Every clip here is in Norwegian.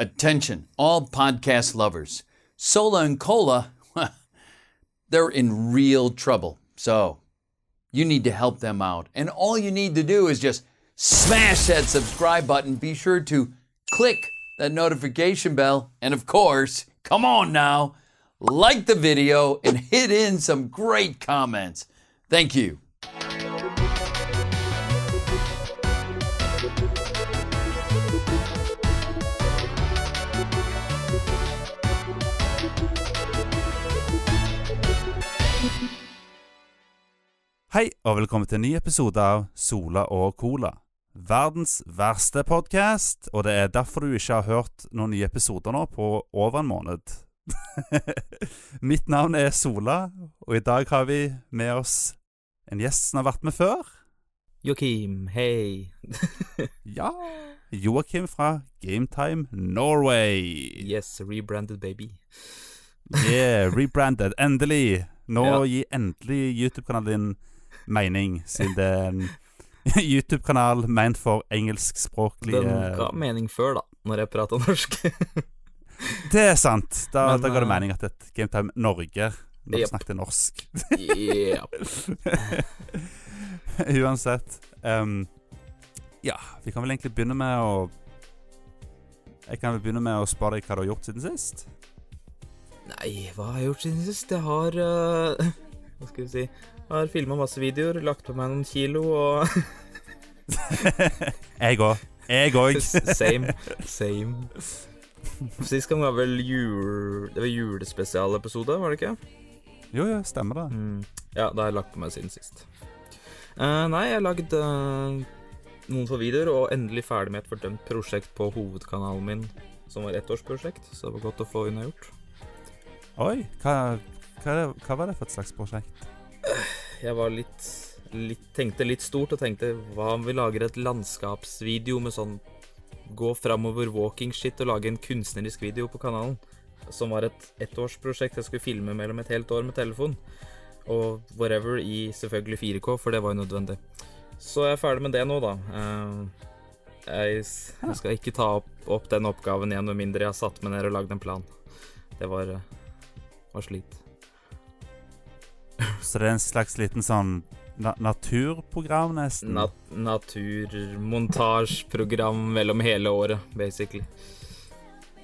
Attention, all podcast lovers. Sola and Cola, they're in real trouble. So, you need to help them out. And all you need to do is just smash that subscribe button. Be sure to click that notification bell. And of course, come on now, like the video and hit in some great comments. Thank you. Hei, og velkommen til en ny episode av Sola og Cola. Verdens verste podkast, og det er derfor du ikke har hørt noen nye episoder nå på over en måned. Mitt navn er Sola, og i dag har vi med oss en gjest som har vært med før. Joakim, hei. Ja, Joakim fra Gametime Norway. Yes, rebranded baby. Yeah, rebranded. Endelig. Nå Ja. gir endelig YouTube-kanalen din mening, siden det er en YouTube-kanal ment for engelskspråklige Den ga mening før, da, når jeg prata norsk. Det er sant. Da, Men, da ga det eh, mening at et Gametime Norge når yep. Snakket norsk. Uansett. um, ja, vi kan vel egentlig begynne med å Jeg kan vel begynne med å spørre deg hva du har gjort siden sist. Nei, hva har jeg gjort siden sist? Jeg har uh, Hva skal vi si Jeg har filma masse videoer, lagt på meg noen kilo og jeg òg. Jeg òg. Same. Same. Sist gang var vel jul... Det var julespesialepisode, var det ikke? Jo, jo, stemmer det. Mm. Ja, da har jeg lagt på meg siden sist. Uh, nei, jeg har lagd uh, noen få videoer, og endelig ferdig med et fordømt prosjekt på hovedkanalen min, som var ettårsprosjekt, så det var godt å få unnagjort. Oi, hva, hva, hva var det for et slags prosjekt? Jeg var litt, litt Tenkte litt stort og tenkte hva om vi lager et landskapsvideo med sånn gå framover walking shit og lage en kunstnerisk video på kanalen. Som var et ettårsprosjekt jeg skulle filme mellom et helt år med telefon. Og whatever i selvfølgelig 4K, for det var jo nødvendig. Så jeg er ferdig med det nå, da. Eh, Jeg skal ikke ta opp, opp den oppgaven igjen med mindre jeg har satt meg ned og lagd en plan. Det var, eh, var slit. Så det er en slags liten sånn na naturprogram, nesten? Nat naturmontasjeprogram mellom hele året, basically.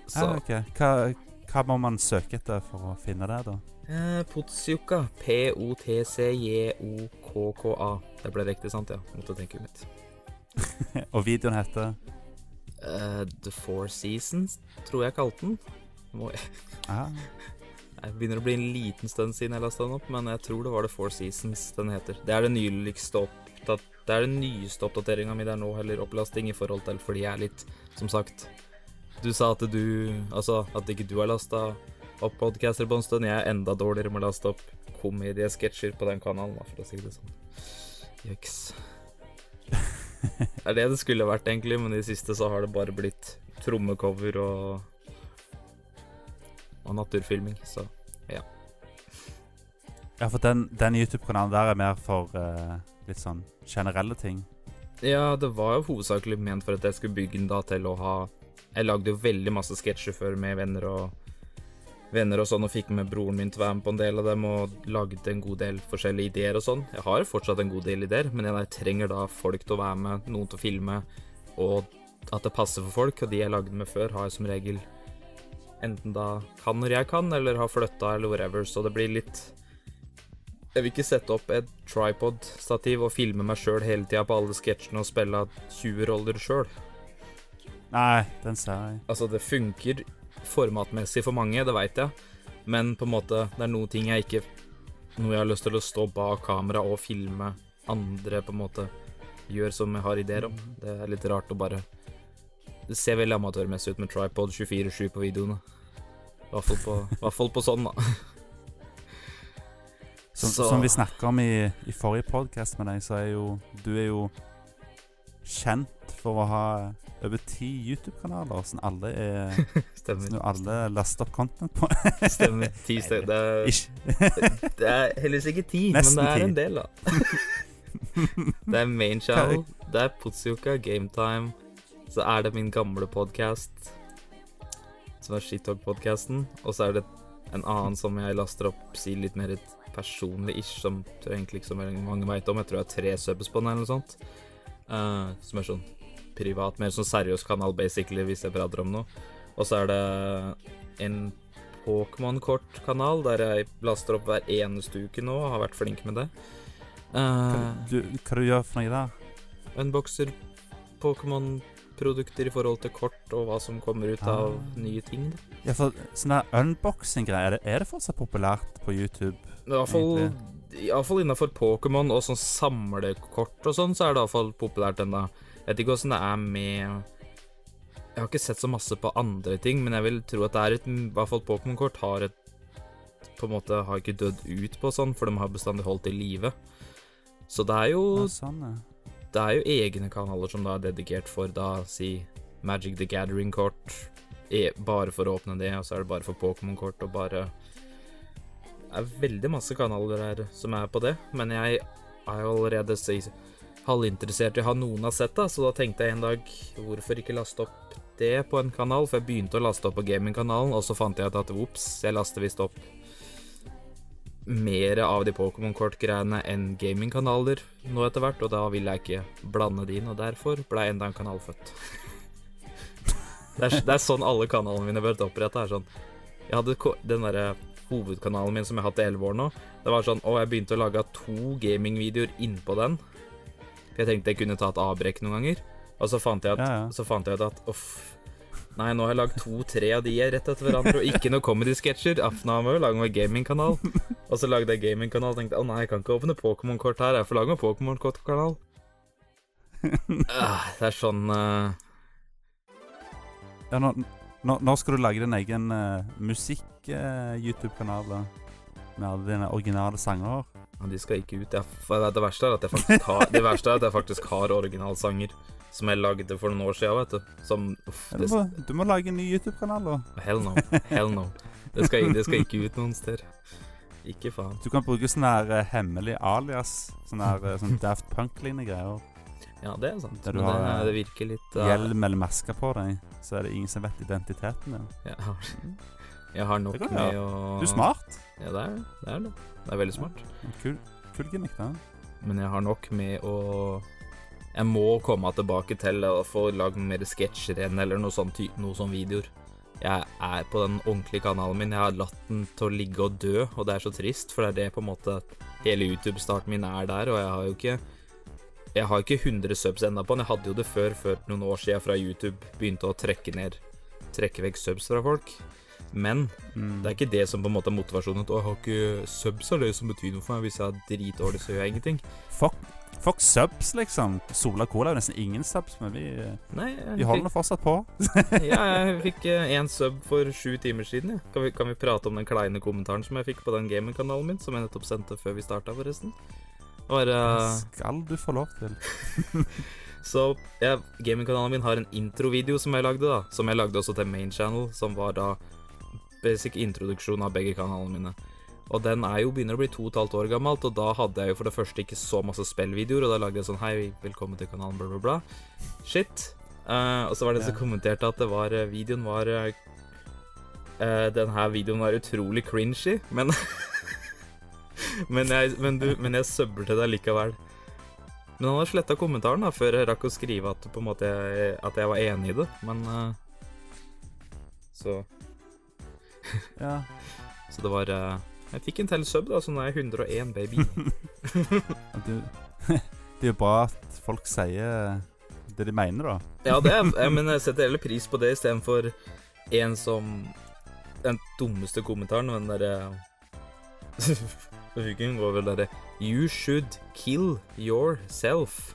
Så Ja, ok. hva, hva må man søke etter for å finne det, da? eh, Potsjuka. P-o-t-c-j-o-k-k-a. Det ble riktig, sant? Ja. Måtte tenke litt. Og videoen heter Eh, The Four Seasons, tror jeg kalte den. Må, ah, jeg begynner å bli en liten stund siden jeg lasta den opp, men jeg tror det var The Four Seasons den heter. Det er den nyligste oppdat... Det er den nyeste oppdateringa mi der nå, heller opplasting, i forhold til fordi jeg er litt Som sagt, du sa at du Altså, at ikke du har lasta opp podcaster på en stund. Jeg er enda dårligere med å laste opp komediesketsjer på den kanalen, for å si det sånn. Jøks. Det er det det skulle vært, egentlig, men i det siste så har det bare blitt trommecover og og naturfilming, så Ja, Ja, for den, den YouTube-kanalen der er mer for uh, litt sånn generelle ting. Ja, det var jo hovedsakelig ment for at jeg skulle bygge den da til å ha Jeg lagde jo veldig masse sketsjer før med venner og venner og sånn, og fikk med broren min til å være med på en del av dem, og lagde en god del forskjellige ideer og sånn. Jeg har fortsatt en god del ideer, men jeg trenger da folk til å være med, noen til å filme, og at det passer for folk, og de jeg lagde med før, har jeg som regel enten da kan når jeg kan, eller har flytta, eller whatever, så det blir litt Jeg vil ikke sette opp et tripod-stativ og filme meg sjøl hele tida på alle sketsjene og spille 20 roller sjøl. Nei, den ser jeg. Altså, det funker formatmessig for mange, det veit jeg, men på en måte, det er noen ting jeg ikke Noe jeg har lyst til å stå bak kamera og filme andre på en måte gjør som jeg har ideer om. Det er litt rart å bare Det ser veldig amatørmessig ut med tripod 24-7 på videoene. I hvert fall på, hvert fall på sånn, da. Som, Så- som vi snakka om i, i forrige podkast med deg, så er jo du er jo kjent for å ha over ti YouTube-kanaler som alle er Stemmer. Som alle laster opp content på. Stemmer. Ti steg. Det det er heldigvis ikke ti, Nesten men det er en del, da. Det er Main Channel, det er Potsjuka, Gametime, så er det min gamle podkast. Som er Shittalk-podkasten. Og så er det en annen som jeg laster opp, si litt mer et personlig-ish, som tror egentlig ikke så mange veit om. Jeg tror jeg har tre subs på den, eller noe sånt. Uh, som er sånn privat, mer sånn seriøs kanal, basically, hvis jeg prater om noe. Og så er det en Pokémon-kort-kanal der jeg laster opp hver eneste uke nå, og har vært flink med det. Hva Uh, du, hva du gjør for noe der? unboxer Pokémon-produkter i forhold til kort og hva som kommer ut av Ah. nye ting. Ja, for sånne unboxing-greier, er, det- det fortsatt populært på YouTube? Iallfall fall innafor Pokémon og sånn samlekort og sånn, så er det iallfall populært ennå. Jeg vet ikke åssen det er med Jeg har ikke sett så masse på andre ting, men jeg vil tro at det er et I hvert fall Pokémon-kort har et På en måte har ikke dødd ut på sånn, for de har bestandig holdt i live. Så det er jo Ja, sånn, ja. Det er jo egne kanaler som da er dedikert for da si Magic the Gathering-kort. E bare for å åpne det, og så er det bare for Pokémon-kort og bare Det er veldig masse kanaler her som er på det, men jeg er jo allerede si, halvinteressert i å ha noen har sett det, så da tenkte jeg en dag hvorfor ikke laste opp det på en kanal, for jeg begynte å laste opp på gamingkanalen, og så fant jeg ut at ops, jeg laster visst opp mer av de Pokémon-kort-greiene enn gamingkanaler nå etter hvert, og da vil jeg ikke blande de inn, og derfor ble enda en kanal født. Det er, det er sånn alle kanalene mine bør opprette. er sånn Jeg hadde den derre hovedkanalen min som jeg har hatt i elleve år nå. Det var sånn Å, jeg begynte å lage to gamingvideoer innpå den. For jeg tenkte jeg kunne ta et avbrekk noen ganger. Og så fant jeg at, Ja, ja. Fant jeg at uff Nei, nå har jeg lagd to-tre av de rett etter hverandre, og ikke noe comedy-sketsjer. Afna må jo lage meg gamingkanal. Og så lagde jeg gamingkanal og tenkte å nei, jeg kan ikke åpne Pokémon-kort her, jeg får lage meg Pokémon-kort-kanal. Ah, det er sånn uh... Ja, nå, nå, nå skal du lage din egen uh, musikk-YouTube-kanal da, med alle dine originale sanger. Ja, de skal ikke ut. Jeg, det verste er at jeg faktisk har Det verste er at jeg faktisk har originalsanger som jeg lagde for noen år siden, vet du. Som uff, Ja, du, må, du må lage en ny YouTube-kanal, da. Hell no. Hell no. Det skal, det skal ikke ut noen steder. Ikke faen. Du kan bruke sånn her uh, hemmelig alias. Sånn her uh, sånn Daft Punk-lignende greier. Ja, det er sant. Der du Men har, det, eh, det virker litt uh, Hjelm eller maske på deg, så er det ingen som vet identiteten din. Jeg har, jeg har nok med å å Du er smart. Ja, det er det. Er det. det er veldig smart. Kul, kul gimmick, da. Men jeg har nok med å Jeg må komme tilbake til å få lagd mer sketsjer igjen, eller noe sånt, noe sånt videoer. Jeg er på den ordentlige kanalen min. Jeg har latt den til å ligge og dø, og det er så trist, for det er det på en måte Hele YouTube-starten min er der, og jeg har jo ikke Jeg har ikke 100 subs ennå på den. Jeg hadde jo det før, før noen år siden fra YouTube begynte å trekke ned Trekke vekk subs fra folk. Men Mm. det er ikke det som på en måte er motivasjonen. At «Å, jeg har ikke subs er det som betyr noe for meg. Hvis jeg er dritdårlig, så gjør jeg ingenting. Fuck, fuck subs, liksom. Sola Cola er jo nesten ingen subs, men vi, eh, Nei, vi holder fikk... fortsatt på. ja, jeg fikk én sub for sju timer siden. Ja. Kan, vi, kan vi prate om den kleine kommentaren som jeg fikk på den gamingkanalen min, som jeg nettopp sendte før vi starta, forresten? Var eh, Skal du få lov til. Så ja, gamingkanalen min har en introvideo som jeg lagde, da. Som jeg lagde også til main channel, som var da basic introduksjon av begge kanalene mine. Og den er jo begynner å bli to og et halvt år gammelt, og da hadde jeg jo for det første ikke så masse spillvideoer, og da lagde jeg sånn Hei, velkommen til kanalen, bla, bla, bla. Shit. Uh, og så var det en som kommenterte at det var eh, Videoen var uh, Den her videoen var utrolig cringy, men men, jeg, men, du, men jeg subber til deg likevel. Men han har sletta kommentaren da, før jeg rakk å skrive at, på en måte, at jeg var enig i det. Men uh, Så Ja. Så det var eh, Jeg fikk en til sub, da, så nå er jeg 101, baby. Du, det er jo bra at folk sier det de mener, da. Ja, det er, jeg, men jeg setter heller pris på det istedenfor en som Den dummeste kommentaren, den derre hun går vel derre You should kill yourself.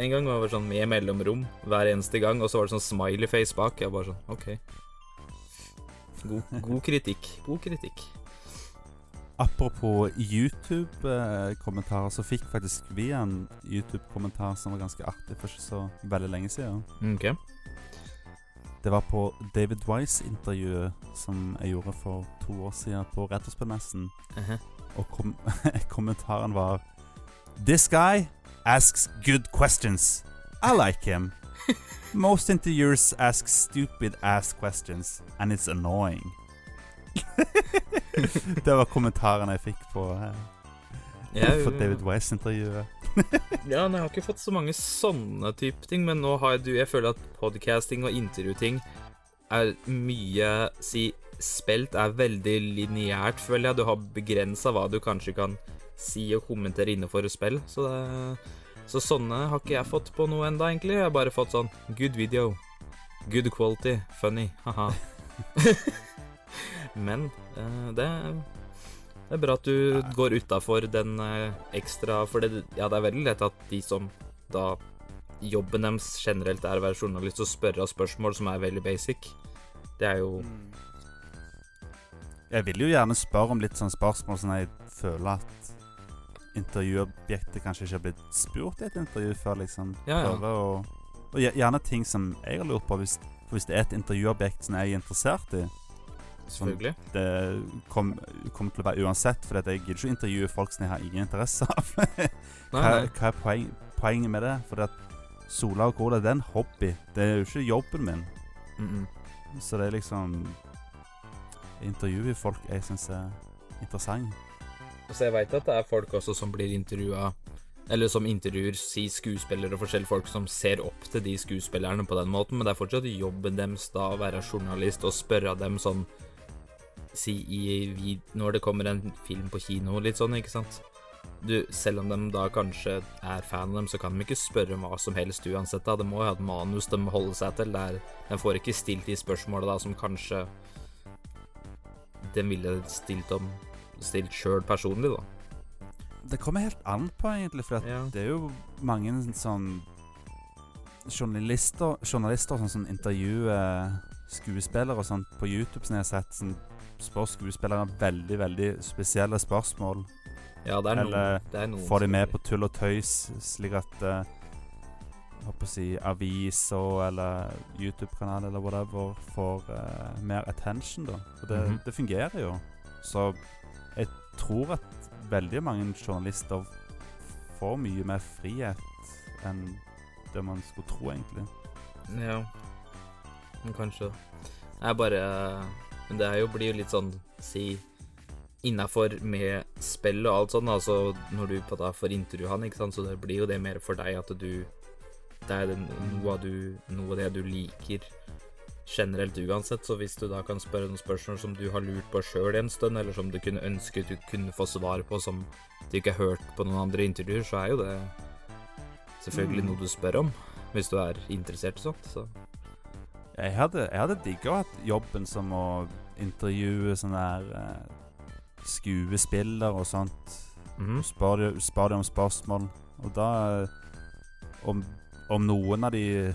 En gang var det sånn med mellomrom hver eneste gang, og så var det sånn smiley face bak. Jeg bare sånn OK. God, god kritikk. God kritikk. Apropos YouTube-kommentarer, så fikk faktisk vi en YouTube-kommentar som var ganske artig for ikke så veldig lenge siden. Okay. Det var på David Wise-intervjuet som jeg gjorde for to år siden på Retterspillmessen. Uh Og kom kommentaren var This guy asks good questions. I like him. Most interviewers ask stupid ass questions, and it's annoying. det var kommentaren jeg fikk på, eh, Jeg, på David Wise-intervjuet. Ja, nei, jeg har ikke fått så mange sånne type ting, men nå har jeg du Jeg føler at podcasting og intervjuting er mye Si spilt er veldig lineært, føler jeg. Du har begrensa hva du kanskje kan si og kommentere innenfor spill, så det Så sånne har ikke jeg fått på noe enda egentlig. Jeg har bare fått sånn good video, good quality, funny, haha. Men eh, det det er bra at du går utafor den eh, ekstra For det, ja, det er veldig lett at de som da Jobben deres generelt er å være journalist og spørre spørsmål som er veldig basic. Det er jo Jeg vil jo gjerne spørre om litt sånne spørsmål som jeg føler at intervjuobjektet kanskje ikke har blitt spurt i et intervju før, liksom. Ja, ja. Å Og gjerne ting som jeg har lurt på, hvis, hvis det er et intervjuobjekt som jeg er interessert i, Selvfølgelig. det kom, kommer til å være uansett, for jeg gidder ikke intervjue folk som jeg har ingen interesse av. Hva, hva er poeng, poenget med det? For at Sola og Cola det er en hobby. Det er jo ikke jobben min. Mm -mm. Så det er liksom Intervjuer folk jeg syns er interessant. Så jeg veit at det er folk også som blir intervjua Eller som intervjuer si skuespillere og forskjellige folk som ser opp til de skuespillerne på den måten, men det er fortsatt jobben deres da å være journalist og spørre dem sånn Si i når det kommer en film på kino, litt sånn, ikke sant? Du, selv om de da kanskje er fan av dem, så kan de ikke spørre om hva som helst uansett. da De må jo ha et manus de må holde seg til. Der de får ikke stilt de spørsmåla som kanskje de ville stilt om Stilt sjøl personlig, da. Det kommer helt an på, egentlig, for at Ja. det er jo mange sånn journalister, journalister sånn, som intervjuer skuespillere og sånt på YouTube, som jeg har sett, som spør skuespillerne veldig, veldig spesielle spørsmål. Ja, det er noen. Eller Det er noen får de med på tull og tøys, slik at uh, jeg håper å si aviser eller YouTube-kanal eller whatever får uh, mer attention, da. Og det, Mhm. det fungerer jo. Så jeg tror at veldig mange journalister får mye mer frihet enn det man skulle tro, egentlig. Ja. Men kanskje Jeg bare Men det jo, blir jo litt sånn Si Innafor med spill og alt sånn, altså når du på da får intervjue han, ikke sant, så det blir jo det mer for deg at du Det er noe av du Noe av det du liker generelt uansett, så hvis du da kan spørre noen spørsmål som du har lurt på sjøl en stund, eller som du kunne ønske du kunne få svar på som du ikke har hørt på noen andre intervjuer, så er jo det selvfølgelig Mm. noe du spør om, hvis du er interessert i sånt. Så. Jeg hadde, jeg hadde digga å ha jobben som å intervjue sånne der eh, skuespiller og sånt. Mhm. Spør de, spør de om spørsmål. Og da eh, Om, om noen av de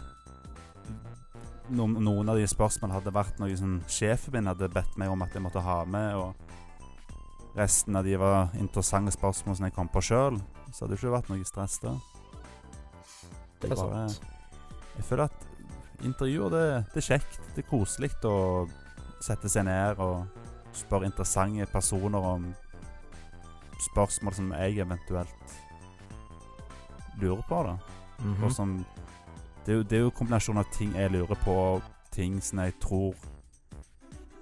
no, Noen av de spørsmålene hadde vært noe som sjefen min hadde bedt meg om at jeg måtte ha med, og resten av de var interessante spørsmål som jeg kom på sjøl, så hadde det ikke vært noe stress da. Det er sant. Jeg føler at intervjuer, det, det er kjekt. Det er koselig å sette seg ned og spørre interessante personer om spørsmål som jeg eventuelt lurer på. da. Mm -hmm. som det, er jo, det er jo en kombinasjon av ting jeg lurer på, og ting som jeg tror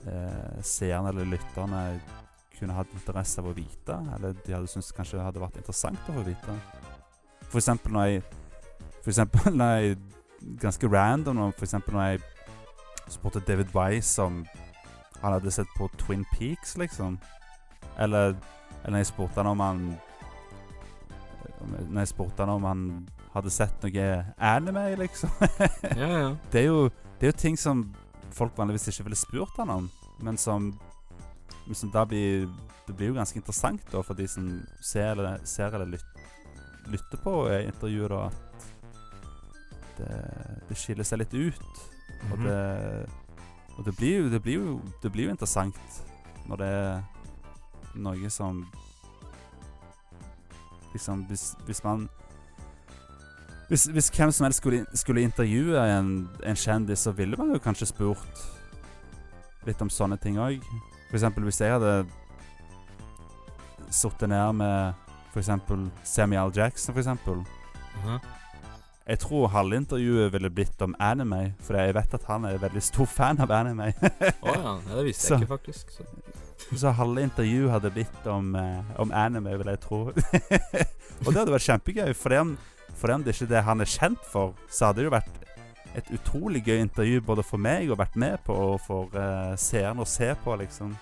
eh, seerne eller lytterne kunne hatt interesse av å vite. Eller de hadde syntes kanskje hadde vært interessant å få vite. For eksempel når jeg For eksempel når jeg Ganske random for eksempel når jeg spurte David Wise om han hadde sett på Twin Peaks, liksom. Eller, eller jeg spurte han om han Når jeg spurte han om han hadde sett noe anime, liksom. Ja, ja. Det er, jo, det er jo ting som folk vanligvis ikke ville spurt han om, men som, men som da blir Det blir jo ganske interessant da for de som ser eller, ser eller lyt, lytter på eh, intervjuet, da, det, det skiller seg litt ut. Og Mhm. det Og det blir jo Det blir jo, det blir jo interessant når det er noe som Liksom, hvis, hvis man hvis, hvis hvem som helst skulle, skulle intervjue en, en kjendis, så ville man jo kanskje spurt litt om sånne ting òg. Eksempel hvis jeg hadde sittet ned med eksempel Samuel Jackson, for eksempel. Aha. Jeg tror halve intervjuet ville blitt om anime, for jeg vet at han er veldig stor fan av anime. Å ja, ja, det visste Så. jeg ikke, faktisk. Så. Så halve intervjuet hadde blitt om, eh, om anime, vil jeg tro. og det hadde vært kjempegøy, for om, for om det ikke er det han er kjent for, så hadde det jo vært et utrolig gøy intervju både for meg og vært med på, og for uh, seeren å se på, liksom.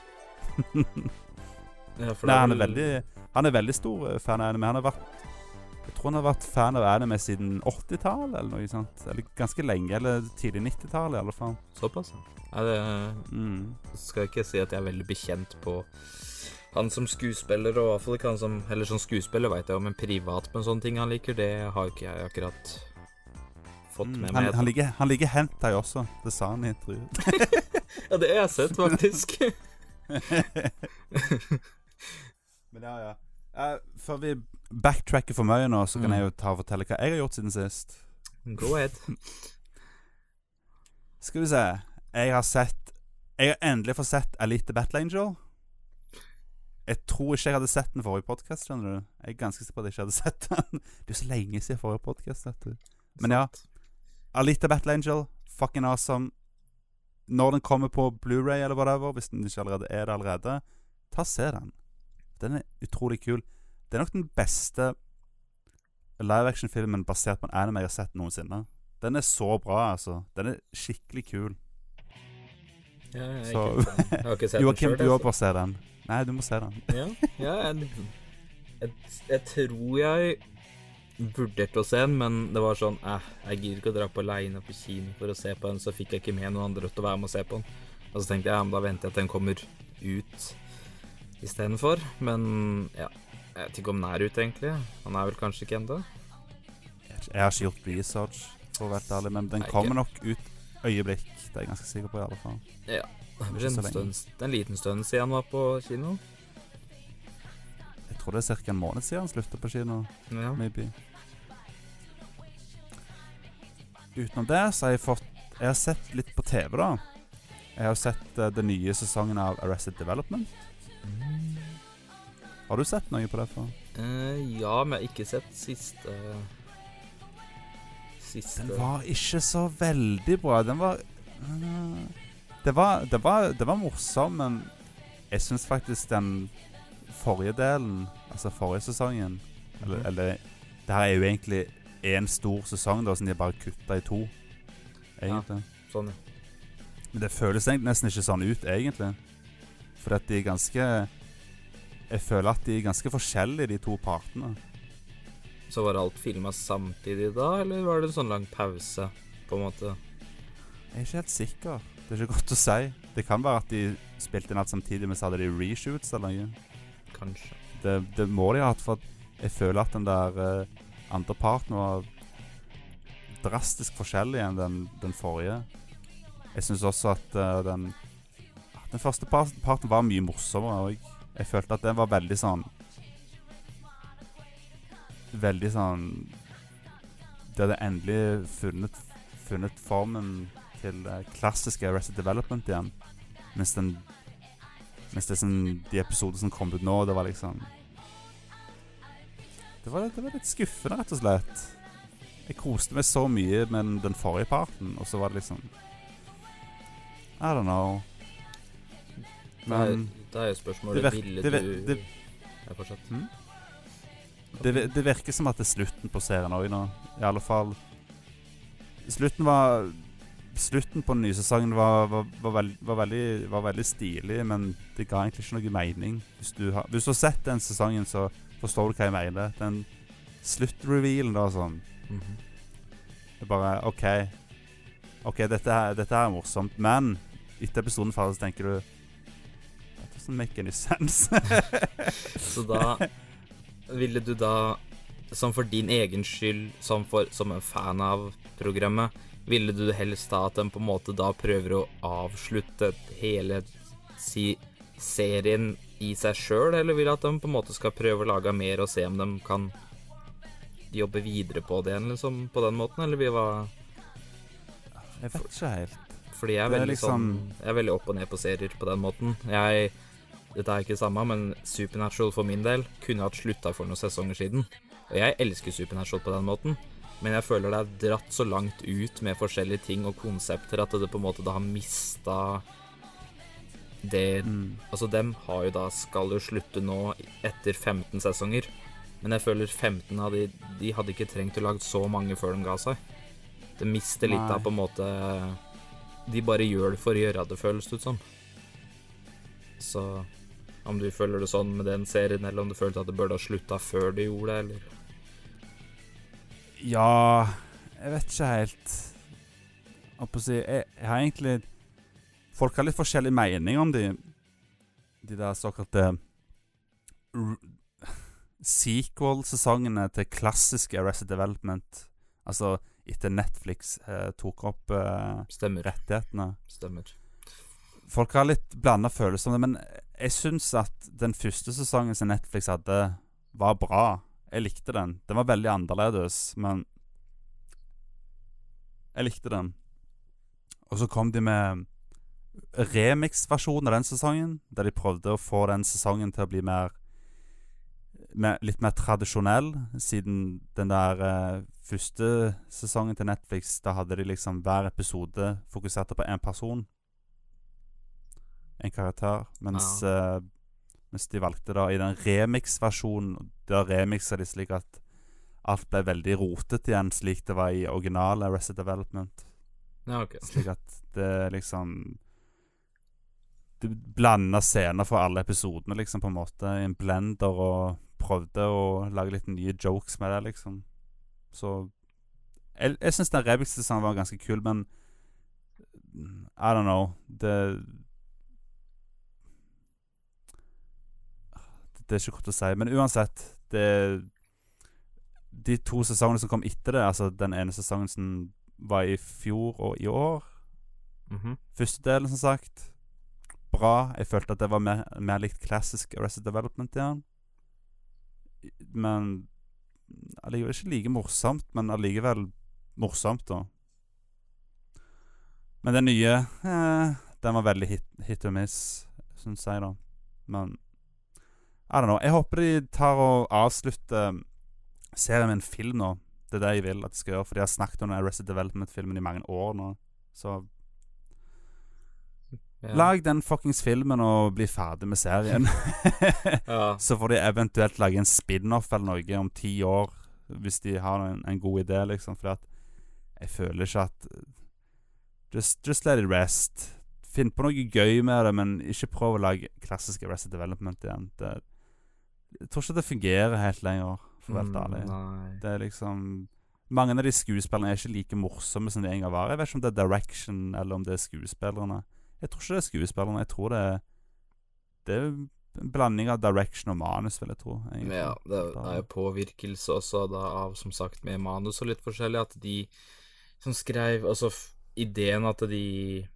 Ja, Nei, han er veldig Han er veldig stor eh, fan av anime. Han har vært Jeg tror han har vært fan av anime siden 80-tallet, eller noe sånt. Eller ganske lenge. Eller tidlig 90-tall, i alle fall. Såpass, ja. Det Mm. skal ikke si at jeg er veldig bekjent på han som skuespiller, og i hvert fall ikke han som Eller som skuespiller vet jeg jo, men privat på en sånn ting han liker, det har ikke jeg akkurat fått Mm. med Han, meg. han liker, han liker hentai også. Det sa han i intervjuet. Ja, det har jeg sett, faktisk. Men ja, ja. Uh, før vi backtracker for mye nå, så kan Mm. jeg jo ta og fortelle hva jeg har gjort siden sist. Go ahead. Skal vi se. Jeg har sett Jeg har endelig fått sett Elite Battle Angel. Jeg tror ikke jeg hadde sett den forrige podkast, skjønner du. Jeg er ganske sikker på at jeg ikke hadde sett den. Det er jo så lenge siden forrige podkast, vet du. Men ja. Elite Alita Battle Angel, fucking awesome. Når den kommer på Blu-ray eller whatever, hvis den ikke allerede er det allerede, ta og se den. Den er utrolig kul. Det er nok den beste live action-filmen basert på en anime jeg har sett noensinne. Den er så bra, altså. Den er skikkelig kul. Ja, jeg, Så ikke, jeg har ikke sett den Joakim, sjøl. du òg bør se den. Nei, du må se den. Ja, ja jeg, jeg, jeg tror jeg vurderte å se den, men det var sånn eh, Jeg gidder ikke å dra på aleine på kino for å se på den, så fikk jeg ikke med noen andre til å være med og se på den. Og så tenkte jeg ja, men da venter jeg at den kommer ut istedenfor. Men ja, jeg vet ikke om den er ute, egentlig. Han er vel kanskje ikke ennå. Jeg har ikke gjort research, for å være ærlig, men den Nei, kommer nok ut øyeblikk. Det er jeg ganske sikker på, i alle fall. Ja. Det er en, en liten stund siden han var på kino. Jeg tror det er ca. en måned siden han sluttet på kino. Ja. Maybe. Utenom det så har jeg fått Jeg har sett litt på TV, da. Jeg har sett uh, den nye sesongen av Arrested Development. Har du sett noe på det før? Uh, ja, men jeg har ikke sett siste Siste Den var ikke så veldig bra. Den var uh, det, var det var Det var morsom, men jeg syns faktisk den forrige delen, altså forrige sesongen Eller, Mhm. eller Det her er jo egentlig én stor sesong, da, som de bare kutta i to. Egentlig. Sånn, ja. Men det føles nesten ikke sånn ut, egentlig. For at de er ganske Jeg føler at de er ganske forskjellige, de to partene. Så var alt filma samtidig da, eller var det en sånn lang pause, på en måte? Jeg er ikke helt sikker. Det er ikke godt å si. Det kan være at de spilte inn alt samtidig, men så hadde de reshoots eller noe. Kanskje. Det, det må de ha hatt, for jeg føler at den der uh, andre parten var drastisk forskjellig enn den, den forrige. Jeg syns også at uh, den Den første parten var mye morsommere òg. Jeg følte at den var veldig sånn Veldig sånn De hadde endelig funnet, funnet formen til det klassiske Arrested Development igjen. Mens den Mens det som, de episodene som kom ut nå, det var liksom det var, det var litt skuffende, rett og slett. Jeg koste meg så mye med den- forrige parten, og så var det liksom I don't know. Men Da er jo spørsmålet det Ville det vir- du det- Ja, fortsett. det, det virker som at det er slutten på serien òg nå. I alle fall Slutten var Slutten på den nye sesongen var, var, var, veld, var, veldig, var veldig stilig, men det ga egentlig ikke noe mening. Hvis du har, hvis du har sett den sesongen, så forstår du hva jeg mener. Den sluttrevealen da sånn Mhm. Det er bare OK. OK, dette her, dette her er morsomt, men etter episoden ferdig så tenker du doesn't make any sense. Så da ville du da, som for din egen skyld, som, for, som en fan av programmet, ville du helst da at den på en måte da prøver å avslutte hele si, serien i seg sjøl, eller vil at de på en måte skal prøve å lage mer og se om de kan jobbe videre på det, liksom, på den måten, eller vi var jeg vet ikke helt. Fordi jeg er er veldig liksom- sånn Jeg er veldig opp og ned på serier på den måten. Jeg Dette er ikke det samme, men Supernatural for min del kunne hatt slutta for noen sesonger siden. Og jeg elsker Supernatural på den måten. Men jeg føler det er dratt så langt ut med forskjellige ting og konsepter at det på en måte da har mista det Mm. Altså, dem har jo da skal jo slutte nå etter 15 sesonger. Men jeg føler 15 av de De hadde ikke trengt å lage så mange før de ga seg. Det mister litt Nei. av på en måte De bare gjør det for å gjøre det, føles det ut som. Så om du føler det sånn med den serien, eller om du følte at det burde ha slutta før du gjorde det, eller Ja Jeg vet ikke helt. Jeg, holdt på å si, jeg, jeg har egentlig Folk har litt forskjellig mening om de De der såkalte Sequel-sesongene til klassiske Arrested Development. Altså etter Netflix eh, tok opp eh, Stemmer. rettighetene. Stemmer. Folk har litt blanda følelser om det, men jeg syns at den første sesongen som Netflix hadde, var bra. Jeg likte den. Den var veldig annerledes, men jeg likte den. Og så kom de med remix-versjonen av den sesongen, der de prøvde å få den sesongen til å bli mer, mer Litt mer tradisjonell, siden den der eh, første sesongen til Netflix, da hadde de liksom hver episode fokuserte på én person. En karakter. Mens, eh, mens de valgte da i den remix-versjonen Da remixa de slik at alt ble veldig rotet igjen, slik det var i originale Arrested Development. Ja, OK. Slik at det liksom Du blanda scener fra alle episodene, liksom, på en måte, i en blender, og prøvde å lage litt nye jokes med det, liksom. Så Jeg, jeg syns den remix-designen var ganske kul, men I don't know. Det Det er ikke godt å si. Men uansett, det De to sesongene som kom etter det, altså den ene sesongen som var i fjor og i år Mhm. Første delen, som sagt, bra. Jeg følte at det var mer, mer likt klassisk Arrested Development igjen. Men allikevel ikke like morsomt, men allikevel morsomt, da. Men den nye eh, Den var veldig hit, hit og miss, syns jeg, da. Men I don't know. Jeg håper de tar og avslutter serien med en film nå. Det er det jeg vil at de skal gjøre, for de har snakket om Arrested Development-filmen i mange år nå. Så Ja. lag den fuckings filmen og bli ferdig med serien. Ja. Så får de eventuelt lage en spin-off eller noe om ti år, hvis de har en, en god idé, liksom. For jeg føler ikke at just, just let it rest. Finn på noe gøy med det, men ikke prøv å lage klassisk Arrested Development igjen. Det, jeg tror ikke det fungerer helt lenger, for å være helt ærlig. Mm, Nei. Det er liksom Mange av de skuespillerne er ikke like morsomme som de en gang var. Jeg vet ikke om det er direction, eller om det er skuespillerne. Jeg tror ikke det er skuespillerne. Jeg tror det er Det er en blanding av direction og manus, vil jeg tro. egentlig. Ja, det er jo påvirkelse også da, av, som sagt, med manus og litt forskjellig, at de som skrev Altså, ideen at de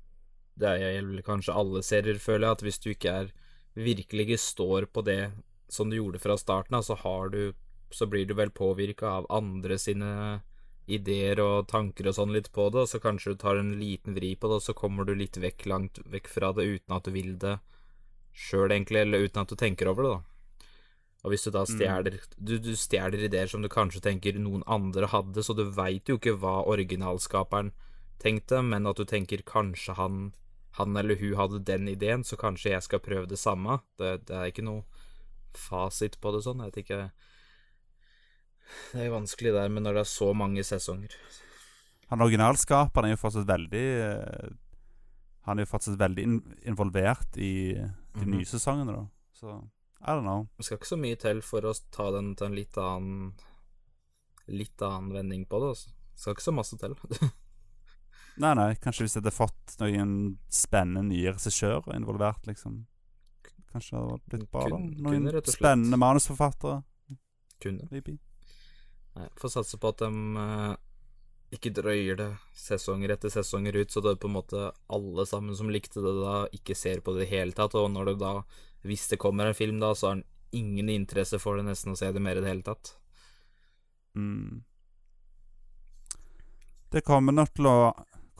Det gjelder kanskje alle serier, føler jeg, at hvis du ikke er virkelig ikke står på det som du gjorde fra starten av, så har du Så blir du vel påvirka av andre sine ideer og tanker og sånn litt på det, og så kanskje du tar en liten vri på det, og så kommer du litt vekk, langt vekk fra det uten at du vil det sjøl, egentlig, eller uten at du tenker over det, da. Og hvis du da stjeler du, du stjeler ideer som du kanskje tenker noen andre hadde, så du veit jo ikke hva originalskaperen tenkte, men at du tenker kanskje han, han eller hun hadde den ideen, så kanskje jeg skal prøve det samme. Det, det er ikke noe fasit på det sånn, jeg vet ikke Det er vanskelig der, men når det er så mange sesonger Han originalskaperen er jo fortsatt veldig eh, Han er jo fortsatt veldig in involvert i de Mhm. nye sesongene, da. Så I don't know. Det skal ikke så mye til for å ta den til en litt annen Litt annen vending på det, altså. Det skal ikke så masse til. Nei, nei, kanskje hvis jeg hadde fått noen spennende nye regissører involvert, liksom. Kanskje det hadde blitt bra, da. Noen kunne, spennende manusforfattere, Kunne. maybe. Nei, Får satse på at de uh, ikke drøyer det sesonger etter sesonger ut, så det er på en måte alle sammen som likte det da, ikke ser på det i det hele tatt. Og når det da, hvis det kommer en film da, så har den ingen interesse for det nesten å se det mer i det hele tatt. Mm. Det kommer nok til å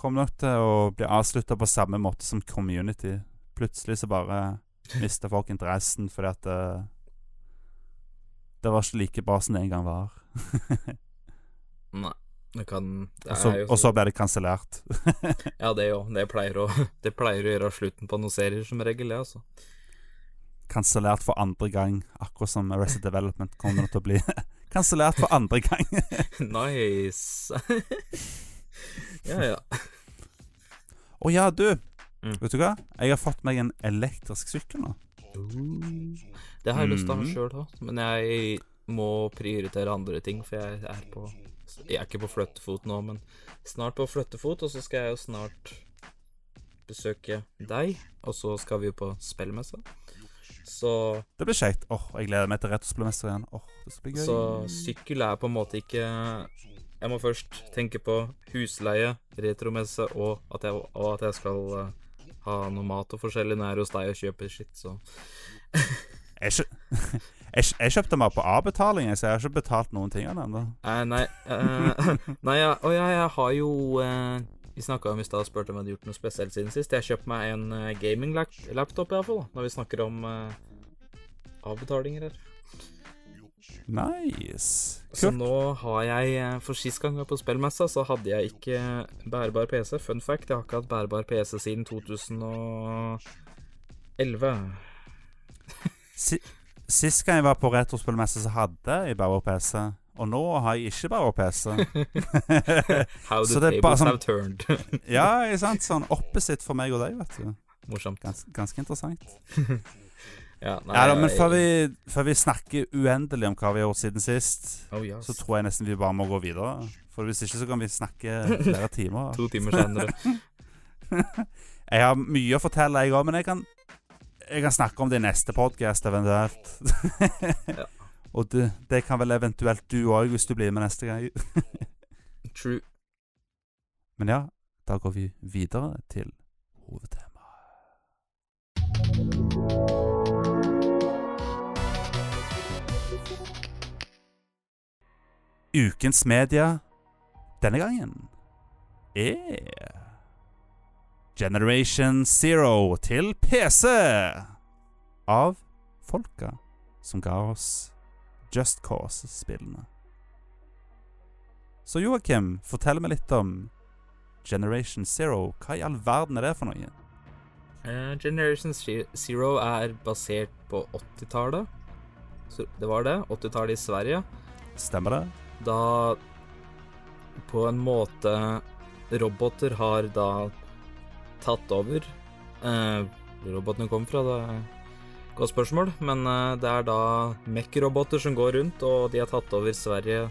nok til å bli avslutta på samme måte som Community. Plutselig så bare mister folk interessen fordi at det, det var ikke like bra som det en gang var. Nei. Det kan Og så, blir det kansellert. Ja, det òg. Det pleier å Det pleier å gjøre slutten på noen serier, som regel, det, altså. Kansellert for andre gang, akkurat som Arrested Development kommer til å bli kansellert for andre gang. Nice. ja, ja. Å ja, du. Mm. Vet du hva? Jeg har fått meg en elektrisk sykkel nå. Det har jeg lyst til å ha Mhm. sjøl òg, men jeg må prioritere andre ting, for jeg er på Jeg er ikke på flyttefot nå, men snart på flyttefot, og så skal jeg jo snart besøke deg, og så skal vi jo på spillmesse. Så, Det blir kjekt. Åh, Jeg gleder meg til retrospillmester igjen. Åh, det skal bli gøy. så sykkel er på en måte ikke Jeg må først tenke på husleie, retromesse, og at jeg, og at jeg skal eh, ha noe mat og forskjellig nær hos deg og kjøper skitt, så Jeg, jeg, jeg kjøpte meg på avbetaling, så jeg har ikke betalt noen ting ennå. Eh, nei eh, Nei, ja, å ja, jeg har jo eh, Vi snakka om i stad og spurte om jeg hadde gjort noe spesielt siden sist. Jeg har kjøpt meg en uh, gaming-laptop, iallfall, når vi snakker om eh, avbetalinger her. Nice. Så nå har jeg eh, For sist gang jeg var på spillmessa, så hadde jeg ikke bærbar PC. Fun fact, jeg har ikke hatt bærbar PC siden 2011. Si Sist gang jeg var på retrospillmesse, så hadde jeg bærbar PC. Og nå har jeg ikke bærbar PC. How the tables sånn- have turned. ja, ikke sant? Sånn opposite for meg og deg, vet du. Morsomt. Gans, ganske interessant. Ja, nei, Ja, da, men før vi, før vi snakker uendelig om hva vi har gjort siden sist, oh, yes. så tror jeg nesten vi bare må gå videre. For hvis ikke så kan vi snakke flere timer. To timer senere. Jeg har mye å fortelle, jeg òg, men jeg kan, jeg kan snakke om det i neste podkast eventuelt. Ja. Og det, det kan vel eventuelt du òg, hvis du blir med neste gang. True. Men ja, da går vi videre til hovedtemaet. Ukens media denne gangen er Generation Zero til PC av folka som ga oss Just Cause-spillene. Så Joakim, fortell meg litt om Generation Zero. Hva i all verden er det for noe? Eh, Generation Zero er basert på 80-tallet. Det var det. 80-tallet i Sverige. Stemmer det? Da på en måte roboter har da tatt over. Eh, robotene kom fra, det er godt spørsmål. Men eh, det er da Mech-roboter som går rundt, og de har tatt over Sverige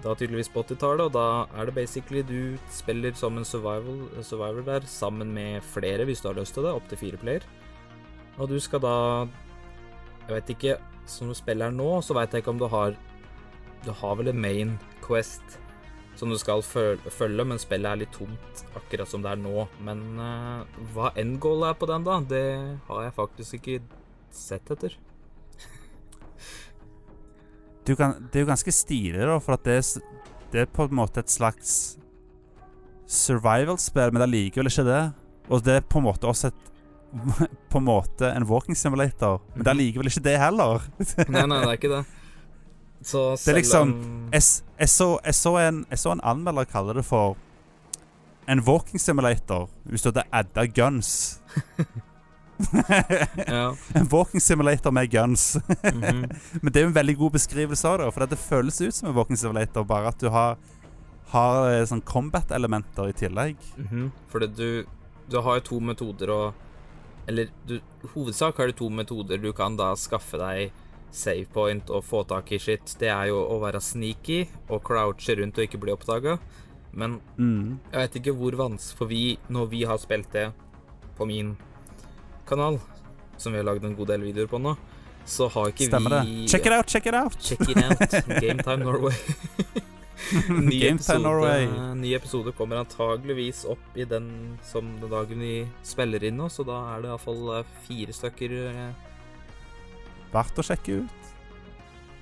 da tydeligvis på 80-tallet. Og da er det basically du spiller som en survival, survivor der, sammen med flere hvis du har lyst til det, opptil fire player. Og du skal da Jeg vet ikke, som du spiller nå, så veit jeg ikke om du har Du har vel en main quest som du skal følge, men spillet er litt tomt, akkurat som det er nå. Men uh, hva endgoal er på den, da, det har jeg faktisk ikke sett etter. Er, jo, det er jo ganske stilig, da, for at det er, det er på en måte et slags survival-spill, men det er likevel ikke det. Og det er på en måte også et På en måte en walking simulator, men det er Mhm. likevel ikke det heller. Nei, nei, det er ikke det. Så Det er liksom- Jeg, så, en, en anmelder kalle det for en walking simulator hvis du hadde adda guns. En walking simulator med guns. mhm. Men det er jo en veldig god beskrivelse av det, for det føles ut som en walking simulator, bare at du har, har eh, sånn combat-elementer i tillegg. Mhm. Fordi du, du har jo to metoder å Eller du, hovedsak har du to metoder du kan da skaffe deg save point og få tak i shit. Det er jo å være sneaky og crouche rundt og ikke bli oppdaga. Men Mm. jeg vet ikke hvor vanskelig For vi, når vi har spilt det på min kanal, som vi har lagd en god del videoer på nå, så har ikke Stemmer vi det. Check it out, check it out! Check it out. Gametime Norway. ny, Game episode, Time Norway. ny episode kommer antageligvis opp i den som den dagen vi spiller inn nå, så da er det iallfall fire stykker. Verdt å sjekke ut.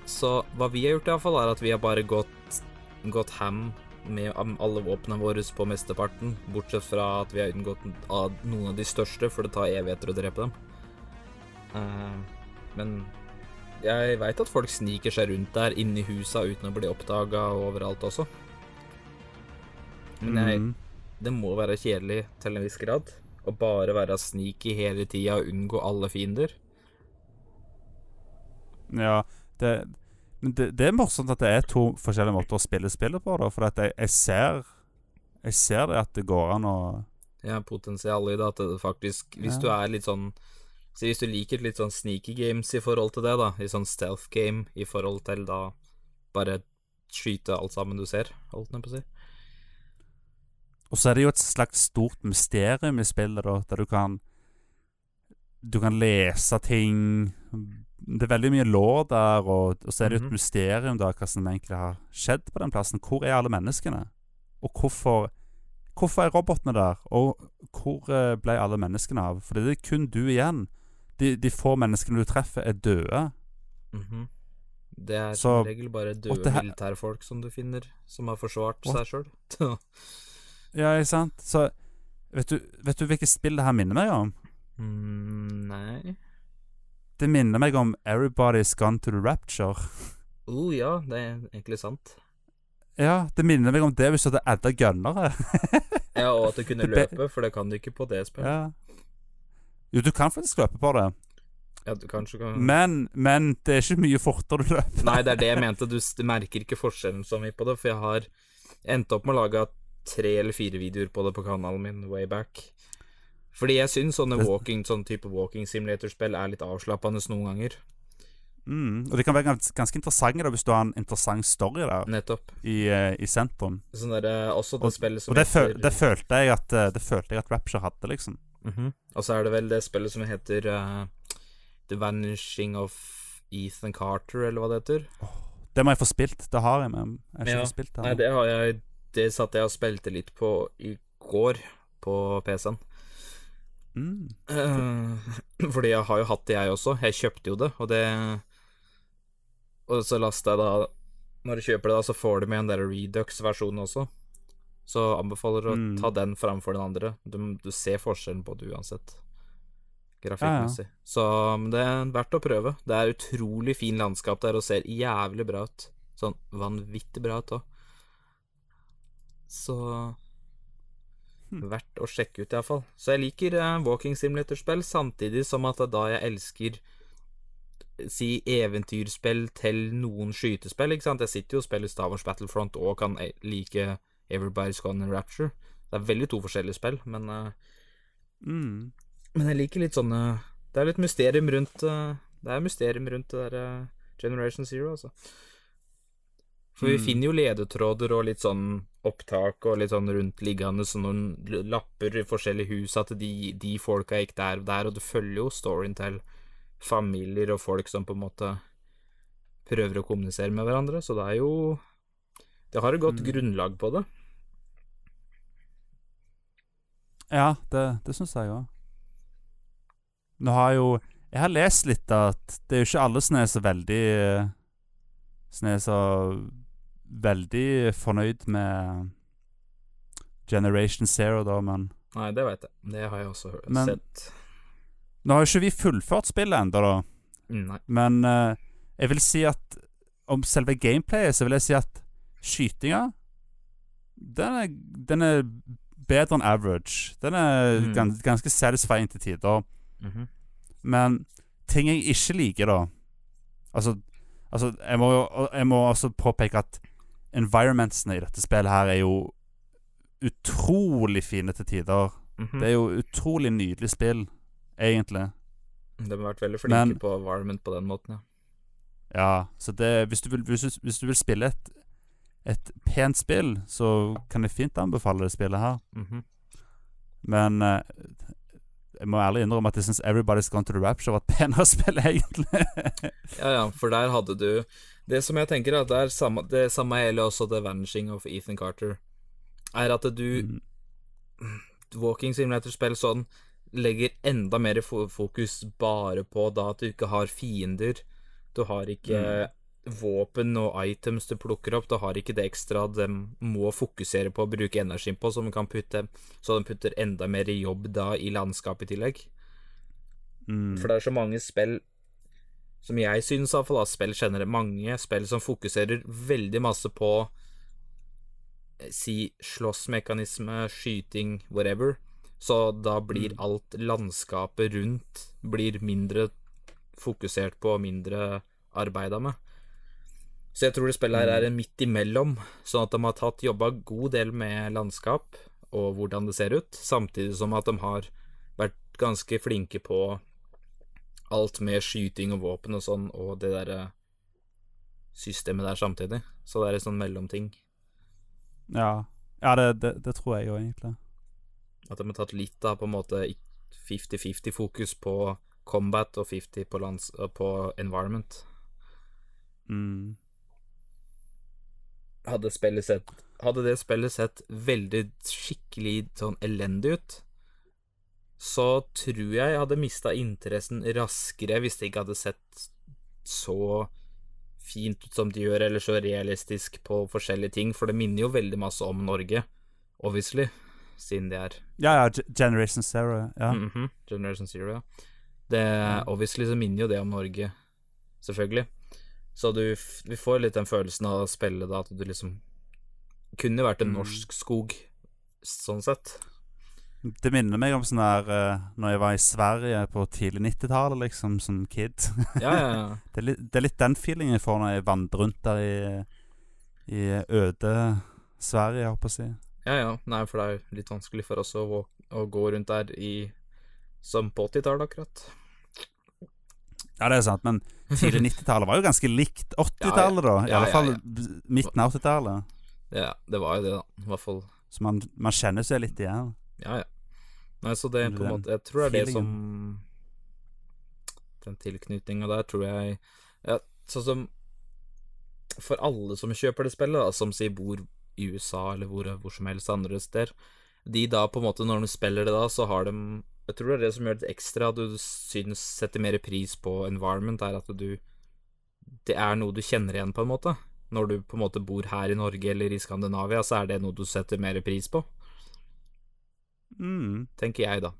Så hva vi har gjort, iallfall, er at vi har bare gått, gått ham med alle våpnene våre på mesteparten, bortsett fra at vi har unngått av noen av de største, for det tar evigheter å drepe dem. Uh, men jeg veit at folk sniker seg rundt der, inni husa, uten å bli oppdaga overalt også. Men jeg, Mm. det må være kjedelig til en viss grad. Å bare være sneaky hele tida og unngå alle fiender. Ja, det, men det, det er morsomt at det er to forskjellige måter å spille spillet på, da. For jeg, jeg ser Jeg ser det at det går an å Ja, potensialet i det at det faktisk Hvis Ja. du er litt sånn Så hvis du liker litt sånn sneaky games i forhold til det, da, i sånn stealth game i forhold til da bare skyte alt sammen du ser, holdt jeg på å si. Og så er det jo et slags stort mysterium i spillet, da, der du kan Du kan lese ting Det er veldig mye lår der, og, og så er det jo et Mhm. mysterium da, hva som egentlig har skjedd på den plassen. Hvor er alle menneskene? Og hvorfor Hvorfor er robotene der? Og hvor eh, ble alle menneskene av? For det er kun du igjen. De, de få menneskene du treffer, er døde. Mhm. Det er Så- som regel bare døde her- militærfolk som du finner, som har forsvart What? seg sjøl. Ja, ikke sant? Så vet du, vet du hvilket spill det her minner meg om? mm, nei Det minner meg om Everybody's Gone to the Rapture. oh, ja, det er egentlig sant. Ja, det minner meg om det hvis du hadde adda gunnere. Ja, og at du kunne løpe, for det kan du ikke på det spillet. ja. Jo, du kan faktisk løpe på det, Ja, du kanskje kan men, men det er ikke mye fortere du løper. Nei, det er det jeg mente. Du, du merker ikke forskjellen så mye på det, for jeg har endt opp med å lage tre eller fire videoer på det på kanalen min way back. Fordi jeg syns sånne walking, sånn type walking simulator-spill er litt avslappende noen ganger. Mm. Og de kan være gans ganske interessante da hvis du har en interessant story der Nettopp. i, uh, i sentrum. Sånn der, eh, også det Og, spillet som og det, føl heter det, følte jeg at, eh, det følte jeg at Rapture hadde, liksom. Mhm. Og så er det vel det spillet som heter uh, The Vanishing of Ethan Carter, eller hva det heter. Det må jeg få spilt. Det har jeg, men jeg har ikke Ja. fått spilt det. Nei, det har jeg Det satt jeg og spilte litt på i går, på PC-en. Mm. Fordi jeg har jo hatt det, jeg også. Jeg kjøpte jo det, og det Og så laster jeg da Når du kjøper det, da, så får du med en der Redux-versjonen også. Så anbefaler å Mm. ta den framfor den andre. Du, du ser forskjellen på det uansett. Grafikkmessig. Så men det er verdt å prøve. Det er utrolig fin landskap der og ser jævlig bra ut. Sånn vanvittig bra ut òg. Så. Verdt å sjekke ut, iallfall. Så jeg liker uh, walking simulator-spill, samtidig som at da jeg elsker si eventyrspill til noen skytespill, ikke sant. Jeg sitter jo og spiller Star Wars Battlefront og kan eh, like Everybody's Gone in Rapture. Det er veldig to forskjellige spill, men uh, Mm. Men jeg liker litt sånne Det er litt mysterium rundt uh, Det er mysterium rundt det der Generation Zero, altså. For vi Mm. finner jo ledetråder og litt sånn opptak og litt sånn rundtliggende sånn noen lapper i forskjellige hus at de, de folka gikk der og der, og du følger jo storyen til familier og folk som på en måte prøver å kommunisere med hverandre, så det er jo Det har et godt Mm. grunnlag på det. Ja, det, det syns jeg òg. Nå har jo Jeg har lest litt at det er jo ikke alle som er så veldig Som er så veldig fornøyd med Generation Zero, da, men Nei, det vet jeg. Det har jeg også Men- sett. Nå har jo ikke vi fullført spillet ennå, da. Mm, Nei. Men uh, jeg vil si at om selve gameplayet, så vil jeg si at skytinga den er, den er bedre enn average. Den er Mm. gans, ganske satisfying til tider. Mhm. Men ting jeg ikke liker, da Altså, altså jeg, må, jeg må også påpeke at environmentsene i dette spillet her er jo utrolig fine til tider. Mhm. Det er jo utrolig nydelig spill, egentlig. De har vært veldig flinke Men- på environment på den måten, ja. Ja, så det Hvis du vil, hvis du, hvis du vil spille et, et pent spill, så kan jeg fint anbefale det spillet her. Mhm. Men eh, jeg må ærlig innrømme at jeg syns Everybody's Gone to the Rapture var et penere spill, egentlig. Ja, ja, for der hadde du Det som jeg tenker, er at det er samme Det samme gjelder også The Vanishing of Ethan Carter. Er at du Mm. Walking Simulator-spill sånn legger enda mer fokus bare på da at du ikke har fiender. Du har ikke våpen og items du plukker opp. Du har ikke det ekstra de må fokusere på å bruke energien på, som kan putte Så de putter enda mer jobb da i landskapet i tillegg. Mm. For det er så mange spill som jeg syns iallfall, spill generelt mange spill som fokuserer veldig masse på eh, si slåssmekanisme, skyting, whatever. Så da blir alt landskapet rundt blir mindre fokusert på og mindre arbeida med. Så jeg tror det spillet her er en midt imellom, sånn at de har tatt jobba god del med landskap og hvordan det ser ut, samtidig som at de har vært ganske flinke på alt med skyting og våpen og sånn, og det derre systemet der samtidig. Så det er en sånn mellomting. Ja, ja det, det, det tror jeg jo egentlig. At de har tatt litt av på en måte 50-50 fokus på combat og 50 på, lands, på environment. Mm. Hadde sett Hadde det spillet sett veldig skikkelig sånn elendig ut, så tror jeg jeg hadde mista interessen raskere hvis det ikke hadde sett så fint ut som de gjør, eller så realistisk på forskjellige ting, for det minner jo veldig masse om Norge, obviously, siden det er Ja, ja, Generation Zero. Ja. Mhm, Generation Zero, ja. Det, obviously så minner jo det om Norge, selvfølgelig. Så du, vi får litt den følelsen av å spille da, at du liksom kunne vært en Mm. norsk skog, sånn sett. Det minner meg om sånn der uh, Når jeg var i Sverige på tidlig 90-tallet, liksom, som kid. Ja, ja, ja. Det er, litt, det er litt den feelingen jeg får når jeg vandrer rundt der i, i øde Sverige, jeg håper å si. Ja, ja. Nei, for det er jo litt vanskelig for oss å, å gå rundt der i Som på 80-tallet, akkurat. Ja, det er sant, men tidlig 90-tallet var jo ganske likt 80-tallet, da. I alle fall midten av 80-tallet. Ja, det var jo det, da. I hvert fall Så man, man kjenner seg litt igjen. Ja, ja. Nei, så det er på en måte Jeg tror det er det som. Den tilknytninga der tror jeg ja, Sånn som For alle som kjøper det spillet, da, som sier bor i USA eller hvor, hvor som helst andre steder, de da på en måte, når de spiller det da, så har de Jeg tror det er det som gjør det ekstra, at du syns setter mer pris på environment, er at du Det er noe du kjenner igjen, på en måte. Når du på en måte bor her i Norge eller i Skandinavia, så er det noe du setter mer pris på Mm. tenker jeg, da.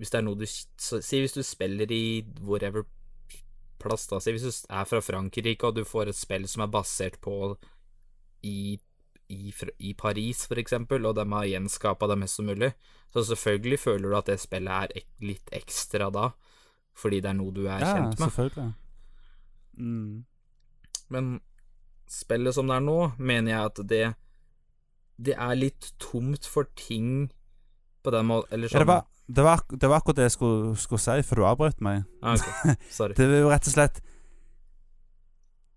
Hvis det er noe du Si hvis du spiller i whatever plass, da. Si hvis du er fra Frankrike, og du får et spill som er basert på i, i, i Paris, for eksempel, og de har gjenskapa det mest som mulig, så selvfølgelig føler du at det spillet er ek litt ekstra da, fordi det er noe du er Ja, kjent med. Ja, selvfølgelig. Mm. Men spillet som det er nå, mener jeg at det Det er litt tomt for ting på den måten Eller Ja, sånn det, var, det, var, det var akkurat det jeg skulle, skulle si for du avbrøt meg. ah, ok. Sorry. Det er jo rett og slett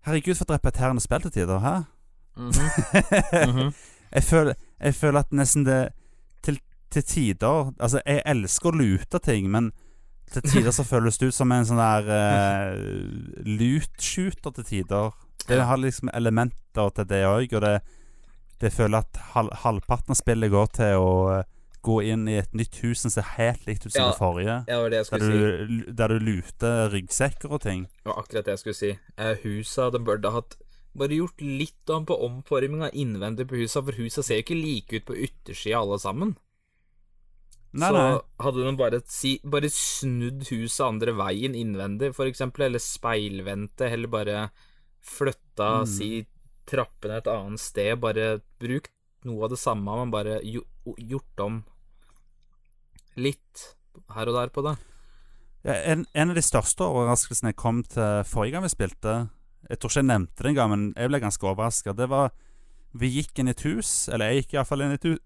Herregud, for et repeterende spill til tider, hæ? Mm -hmm. jeg, føler, jeg føler at nesten det til, til tider Altså, jeg elsker å lute ting, men til tider så føles det ut som en sånn der uh, loot-shooter til tider. Det har liksom elementer til det òg, og det, det føler at hal, halvparten av spillet går til å eh, gå inn i et nytt hus som ser helt likt ut som Ja. det forrige. Ja, det det jeg Der skulle si. der du luter ryggsekker og ting. Det var akkurat det jeg skulle si. Eh, husa, de burde hatt bare gjort litt om på omforminga innvendig på husa, for husa ser jo ikke like ut på yttersida alle sammen. Nei, så nei. hadde de bare, si, bare snudd huset andre veien innvendig, for eksempel, eller speilvendte, eller bare flytta, Mm. si, trappene et annet sted, bare brukt noe av det samme, men bare gjo, gjort om litt her og der på det. Ja, en, en av de største overraskelsene jeg kom til forrige gang vi spilte Jeg tror ikke jeg nevnte det engang, men jeg ble ganske overraska. Det var Vi gikk inn i et hus, eller jeg gikk iallfall inn i et hus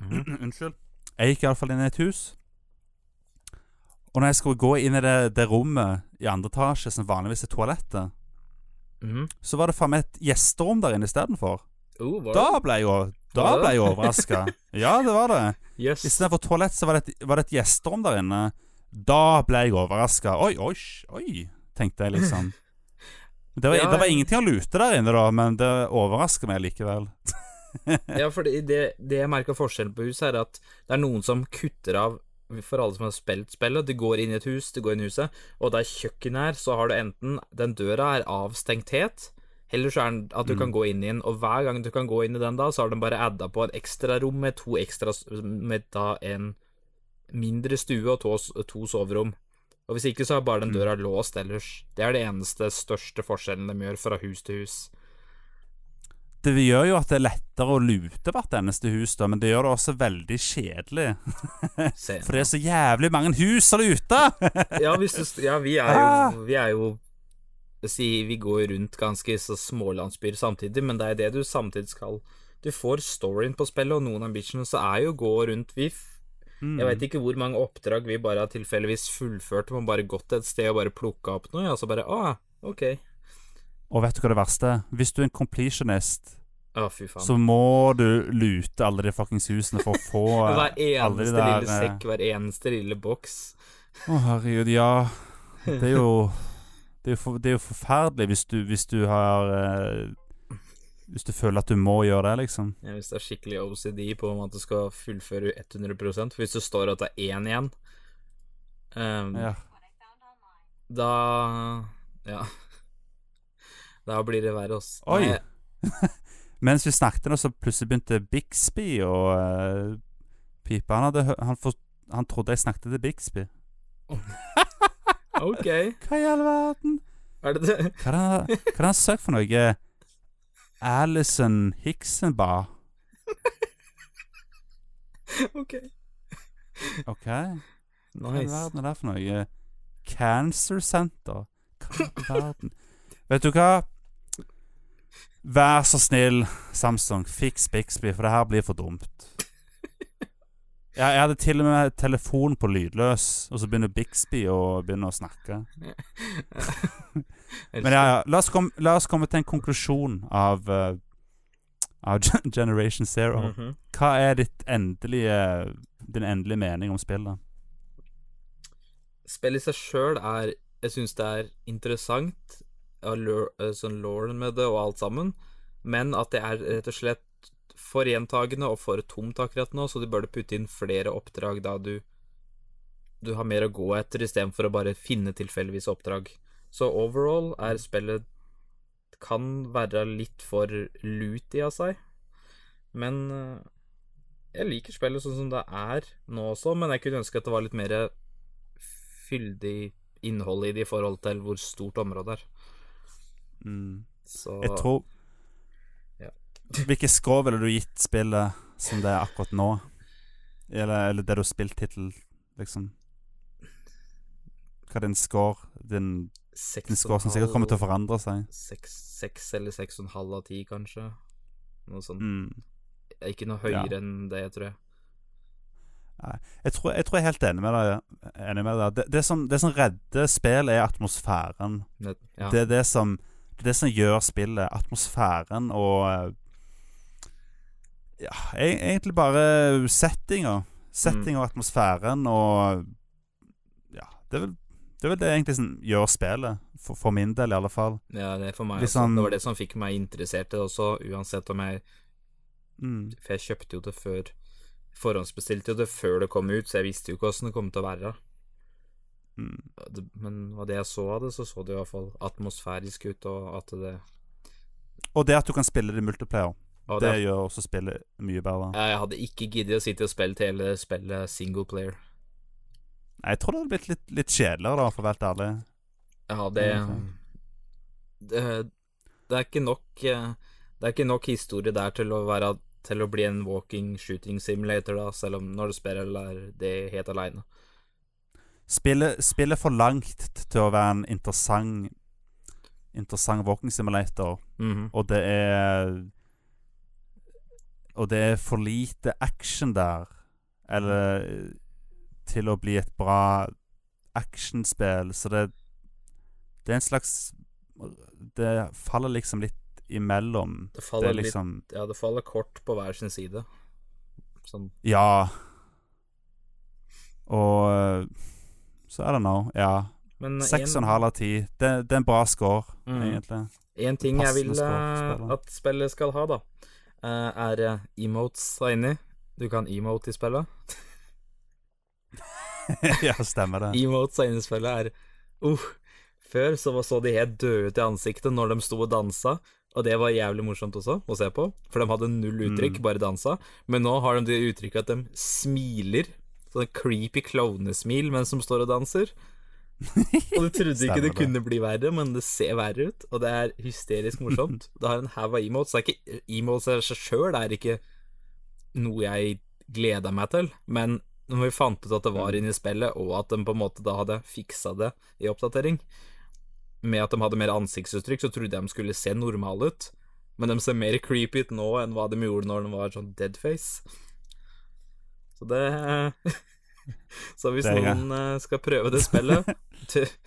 Unnskyld. Jeg gikk iallfall inn i et hus. Og når jeg skulle gå inn i det, det rommet i andre etasje, som vanligvis er toalettet, Mhm. så var det faen meg et gjesterom der inne istedenfor. Oh, Da ble jeg, da ble jeg overraska. Ja, det var det. Yes. Istedenfor toalett, så var det, et, var det et gjesterom der inne. Da ble jeg overraska. Oi, oi, oi, tenkte jeg liksom. Det var, Ja, det var ingenting å lute der inne, da, men det overrasker meg likevel. Ja, for det, det, det jeg merker forskjellen på huset, er at det er noen som kutter av for alle som har spilt spillet. Du går inn i et hus, du går inn i huset, og kjøkkenet er, så har du enten Den døra er avstengt helt, eller så er den at du Mm. kan gå inn i den, og hver gang du kan gå inn i den da, så har den bare adda på et ekstra rom med to ekstra Med da en mindre stue og to, to soverom. Og hvis ikke, så er bare den Mm. låst ellers. Det er det eneste største forskjellen de gjør fra hus til hus. det gjør jo at det er lettere å lute hvert eneste hus, da, men det gjør det også veldig kjedelig. For det er så jævlig mange hus å lute! Ja, du, ja vi er Ah. jo Vi er jo si, Vi går rundt ganske så smålandsbyer samtidig, men det er det du samtidig skal Du får storyen på spillet, og noen så er jo gå rundt VIF. Mm. Jeg veit ikke hvor mange oppdrag vi bare har tilfeldigvis fullført, men bare gått et sted og bare plukka opp noe, og så bare Å, ok. Og vet du hva det verste er? Hvis du er en completionist, Å, fy faen. så må du lute alle de fuckings husene for å få hver alle de eneste der, lille eh, sekk, hver eneste lille boks. Å, herregud, ja. Det er jo Det er jo, for, det er jo forferdelig hvis du, hvis du har eh, Hvis du føler at du må gjøre det, liksom. Ja, hvis det er skikkelig OCD på om at du skal fullføre 100 For hvis det står at det er én igjen, um, Ja. da Ja. Da blir det verre, ass. Oi. Mens vi snakket nå, så plutselig begynte Bixby å uh, pipe. Han, hadde, han, for, han trodde jeg snakket til Bixby. ok. Hva i all verden? Er det det? Hva er det han- søker for noe? Alison Hixenbar? Ok. OK. Hva i verden er det for noe? Cancer Center? Hva i verden? Vet du hva? Vær så snill, Samsung, fiks Bixby, for det her blir for dumt. Jeg, jeg hadde til og med telefonen på lydløs, og så begynner Bixby å begynne å snakke. Men ja, ja. La oss, kom, la oss komme til en konklusjon av, uh, av Generation Zero. Mhm. Hva er endelige, din endelige mening om spillet? Spillet i seg sjøl er Jeg syns det er interessant, eh, sånn lauren med det og alt sammen, men at det er rett og slett for gjentagende og for tomt akkurat nå, så du burde putte inn flere oppdrag da du Du har mer å gå etter istedenfor å bare finne tilfeldigvis oppdrag. Så overall er spillet kan være litt for looty av seg, men eh, jeg liker spillet sånn som det er nå også, men jeg kunne ønske at det var litt mer fyldig innhold i det i forhold til hvor stort området er. Mm. Så Jeg tror. Hvilke score ville du gitt spillet som det er akkurat nå? Eller, eller det du har spilt hittil, liksom? Hva er din score? Din, din score som sikkert kommer til å forandre seg. Seks, eller seks og en halv av ti, kanskje. Noe sånt. Mm. Ikke noe høyere enn det, tror jeg. Jeg, tror, jeg tror jeg er helt enig med deg. Enig med deg. Det, det, som, det som redder spill, er atmosfæren. Det, ja. Det er det som Det som gjør spillet. Atmosfæren og eh, Ja, e- egentlig bare settinga. Setting og atmosfæren og Ja, det er vel det, er vel det egentlig som gjør spillet. For, for min del, i alle fall. ja, det er for meg liksom, sånn- Det var det som fikk meg interessert i det også, uansett om jeg Mm. For jeg kjøpte jo det før Forhåndsbestilte jo det før det kom ut, så jeg visste jo ikke åssen det kom til å være. Mm. Det- Men av det jeg så av det, så så det i hvert fall atmosfærisk ut, og at det Og det at du kan spille det i multiplayer, og det det, gjør også spillet mye bedre. Jeg hadde ikke giddet å sitte og spille hele spillet single player. Jeg tror det hadde blitt litt, litt kjedeligere, da, for å være helt ærlig. Ja, det det, det er ikke nok eh, Det er ikke nok historie der til å være Til å bli en walking shooting simulator, da, selv om når du spiller det helt aleine. Spillet, spillet for langt til å være en interessant Interessant walking simulator. Mhm. Og det er Og det er for lite action der. Eller til å bli et bra actionspill. Så det Det er en slags Det faller liksom litt imellom. Det faller det liksom litt Ja, det faller kort på hver sin side. Sånn Ja. Og Så er det nå, Ja. Seks og en halv av ti. Det, er en bra score, Mm. egentlig. En ting jeg vil score eh, at spillet skal ha, da, eh, er emotes da inni. Du kan emote i spillet. ja, stemmer det. Emotes inni spillet er uh, Før så var- så de helt døde ut i ansiktet når de sto og dansa, og det var jævlig morsomt også å se på, for de hadde null uttrykk, Mm. bare dansa. Men nå har de det uttrykket at de smiler. Sånn creepy klovnesmil mens de står og danser. Og du trodde ikke det det. kunne bli verre, men det ser verre ut, og det er hysterisk morsomt. Det har en haug av emotes. Det er ikke Emotes i seg sjøl er ikke noe jeg gleda meg til, men når vi fant ut at det var inne i spillet, og at de på en måte da hadde fiksa det i oppdatering, med at de hadde mer ansiktsuttrykk, så trodde jeg de skulle se normale ut. Men de ser mer creepy ut nå enn hva de gjorde når de var sånn deadface. Så det Så hvis noen eh, skal prøve det spillet,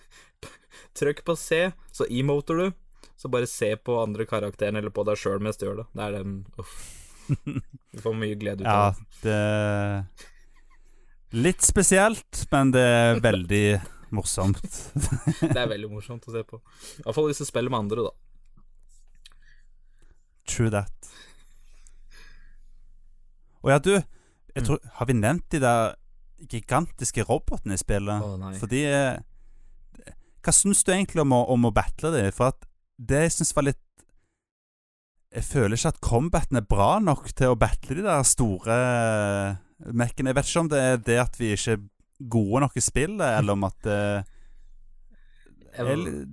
trykk på C, så emoter du. Så bare se på andre karakteren eller på deg sjøl mens du gjør det. Det er den Uff. Du får mye glede ut av det. det Litt spesielt, men det er veldig morsomt. Det er veldig morsomt å se på. Iallfall hvis du spiller med andre, da. True that. Og ja, du, tror, har vi nevnt de der gigantiske robotene i spillet? Oh, Fordi For er Hva syns du egentlig om å, om å battle de? For at det jeg syns var litt Jeg føler ikke at combaten er bra nok til å battle de der store mekkene. Jeg vet ikke om det er det at vi ikke er gode nok i spillet, eller om at det jeg,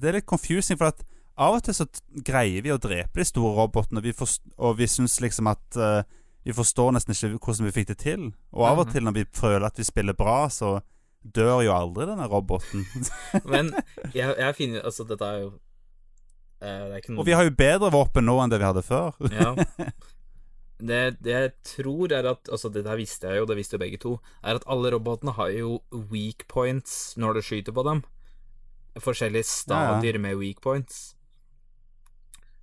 det er litt confusing, for at av og til så greier vi å drepe de store robotene, vi forst- og vi syns liksom at eh, vi forstår nesten ikke hvordan vi fikk det til. Og av og Mhm. til når vi føler at vi spiller bra, så dør jo aldri denne roboten. Men jeg, jeg finner Altså, dette er jo eh, Det er ikke noe og vi har jo bedre våpen nå enn det vi hadde før. Ja. Det, det jeg tror er at Altså, det der visste jeg jo, det visste jo begge to, er at alle robotene har jo weak points når du skyter på dem. Forskjellige stadier med weak points.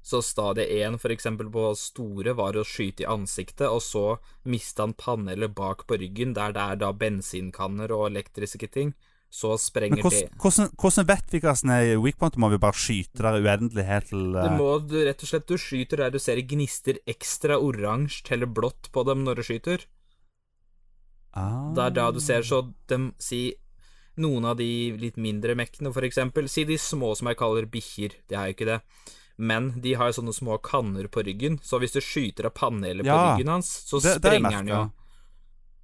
Så stadie 1, for eksempel på store, var å skyte i ansiktet, og så miste han panelet bak på ryggen, der det er da bensinkanner og elektriske ting. Så Men sprenger det hvordan, hvordan vet vi hva som er weak point? Må vi bare skyte der uendelig helt til det. eh, Du må du, rett og slett Du skyter der du ser gnister ekstra oransje eller blått på dem når du skyter. ah. Det er da du ser så dem Si noen av de litt mindre mekkene, for eksempel. Si de små som jeg kaller bikkjer. De har jo ikke det. Men de har sånne små kanner på ryggen, så hvis du skyter av panelet på Ja, ryggen hans, så det- det sprenger han jo.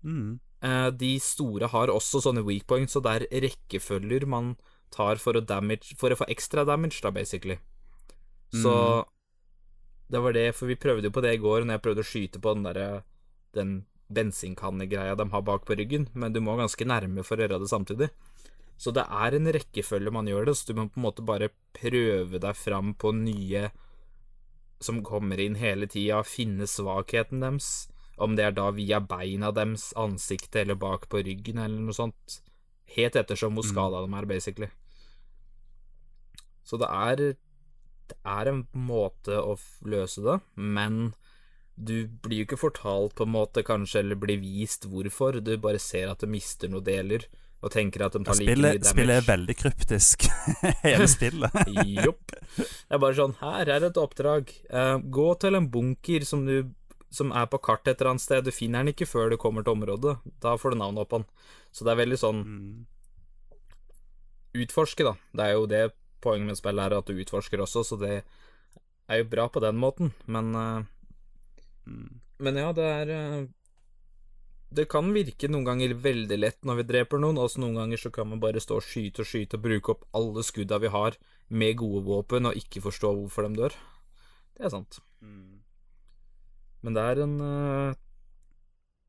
Mm. Eh, de store har også sånne weak points, så det er rekkefølger man tar for å, damage, for å få ekstra damage, da, basically. Så det var det, for vi prøvde jo på det i går, når jeg prøvde å skyte på den derre Den bensinkannegreia de har bak på ryggen, men du må ganske nærme for å gjøre det samtidig. Så det er en rekkefølge man gjør det, så du må på en måte bare prøve deg fram på nye som kommer inn hele tida, finne svakheten deres. Om det er da via beina deres, ansiktet eller bak på ryggen eller noe sånt. Helt ettersom hvor skada de er, basically. Så det er Det er en måte å løse det, men du blir jo ikke fortalt på en måte, kanskje, eller blir vist hvorfor. Du bare ser at du mister noen deler, og tenker at de tar like mye damage. spillet er veldig kryptisk, hele spillet. Jopp. Det er bare sånn Her er et oppdrag. Uh, gå til en bunker som du Som er på kartet et eller annet sted. Du finner den ikke før du kommer til området. Da får du navnet opp på den. Så det er veldig sånn Mm. Utforske, da. Det er jo det poenget med spillet er, at du utforsker også, så det er jo bra på den måten. Men uh, Mm. Men ja, det er eh, Det kan virke noen ganger veldig lett når vi dreper noen, altså noen ganger så kan man bare stå og skyte og skyte og bruke opp alle skudda vi har med gode våpen, og ikke forstå hvorfor de dør. Det er sant. Men det er en eh,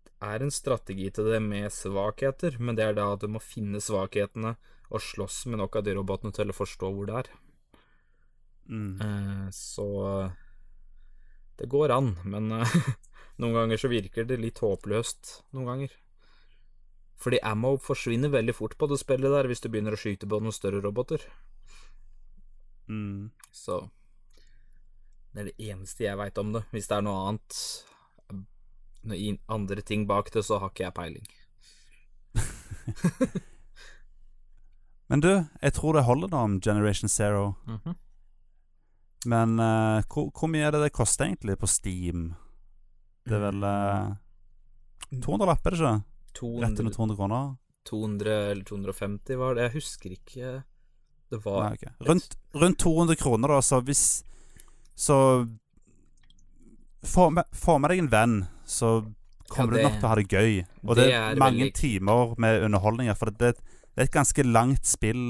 Det er en strategi til det med svakheter, men det er da at du må finne svakhetene og slåss med nok av de robotene til å forstå hvor det er. Mm. Eh, så det går an, men eh, noen ganger så virker det litt håpløst. Noen ganger. Fordi ammo forsvinner veldig fort på det spillet der hvis du begynner å skyte på noen større roboter. Mm. Så det er det eneste jeg veit om det. Hvis det er noe annet noe andre ting bak det, så har ikke jeg peiling. Men du, jeg tror det holder da om Generation Zero. Men uh, hvor, hvor mye er det det koster egentlig på Steam? Det er vel eh, 200 lapper, er det ikke? Rett under 200 kroner? 200 eller 250 var det. Jeg husker ikke. Det var Nei, okay. rundt, rundt 200 kroner, da, så hvis Så få med, med deg en venn, så kommer Ja, du nok til å ha det gøy. Og det, det er er mange veldig- timer med underholdninger, For det, det er et ganske langt spill,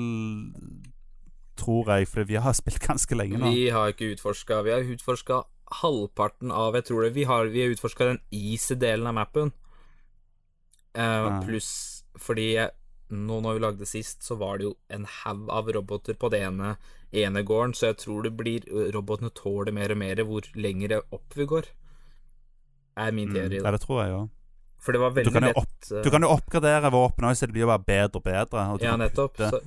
tror jeg, for vi har spilt ganske lenge nå. Vi har ikke utforska Vi har utforska halvparten av Jeg tror det Vi har, vi har utforska den easy delen av mappen. Uh, Ja. Pluss fordi nå når vi lagde sist, så var det jo en haug av roboter på det ene, ene gården, så jeg tror det blir Robotene tåler mer og mer hvor lenger opp vi går. Er min Mm, teori. ja, da. det tror jeg òg. For det var veldig du lett eh, Du kan jo oppgradere våpenet òg, så det blir jo bare bedre og bedre. Og Ja, nettopp. Så,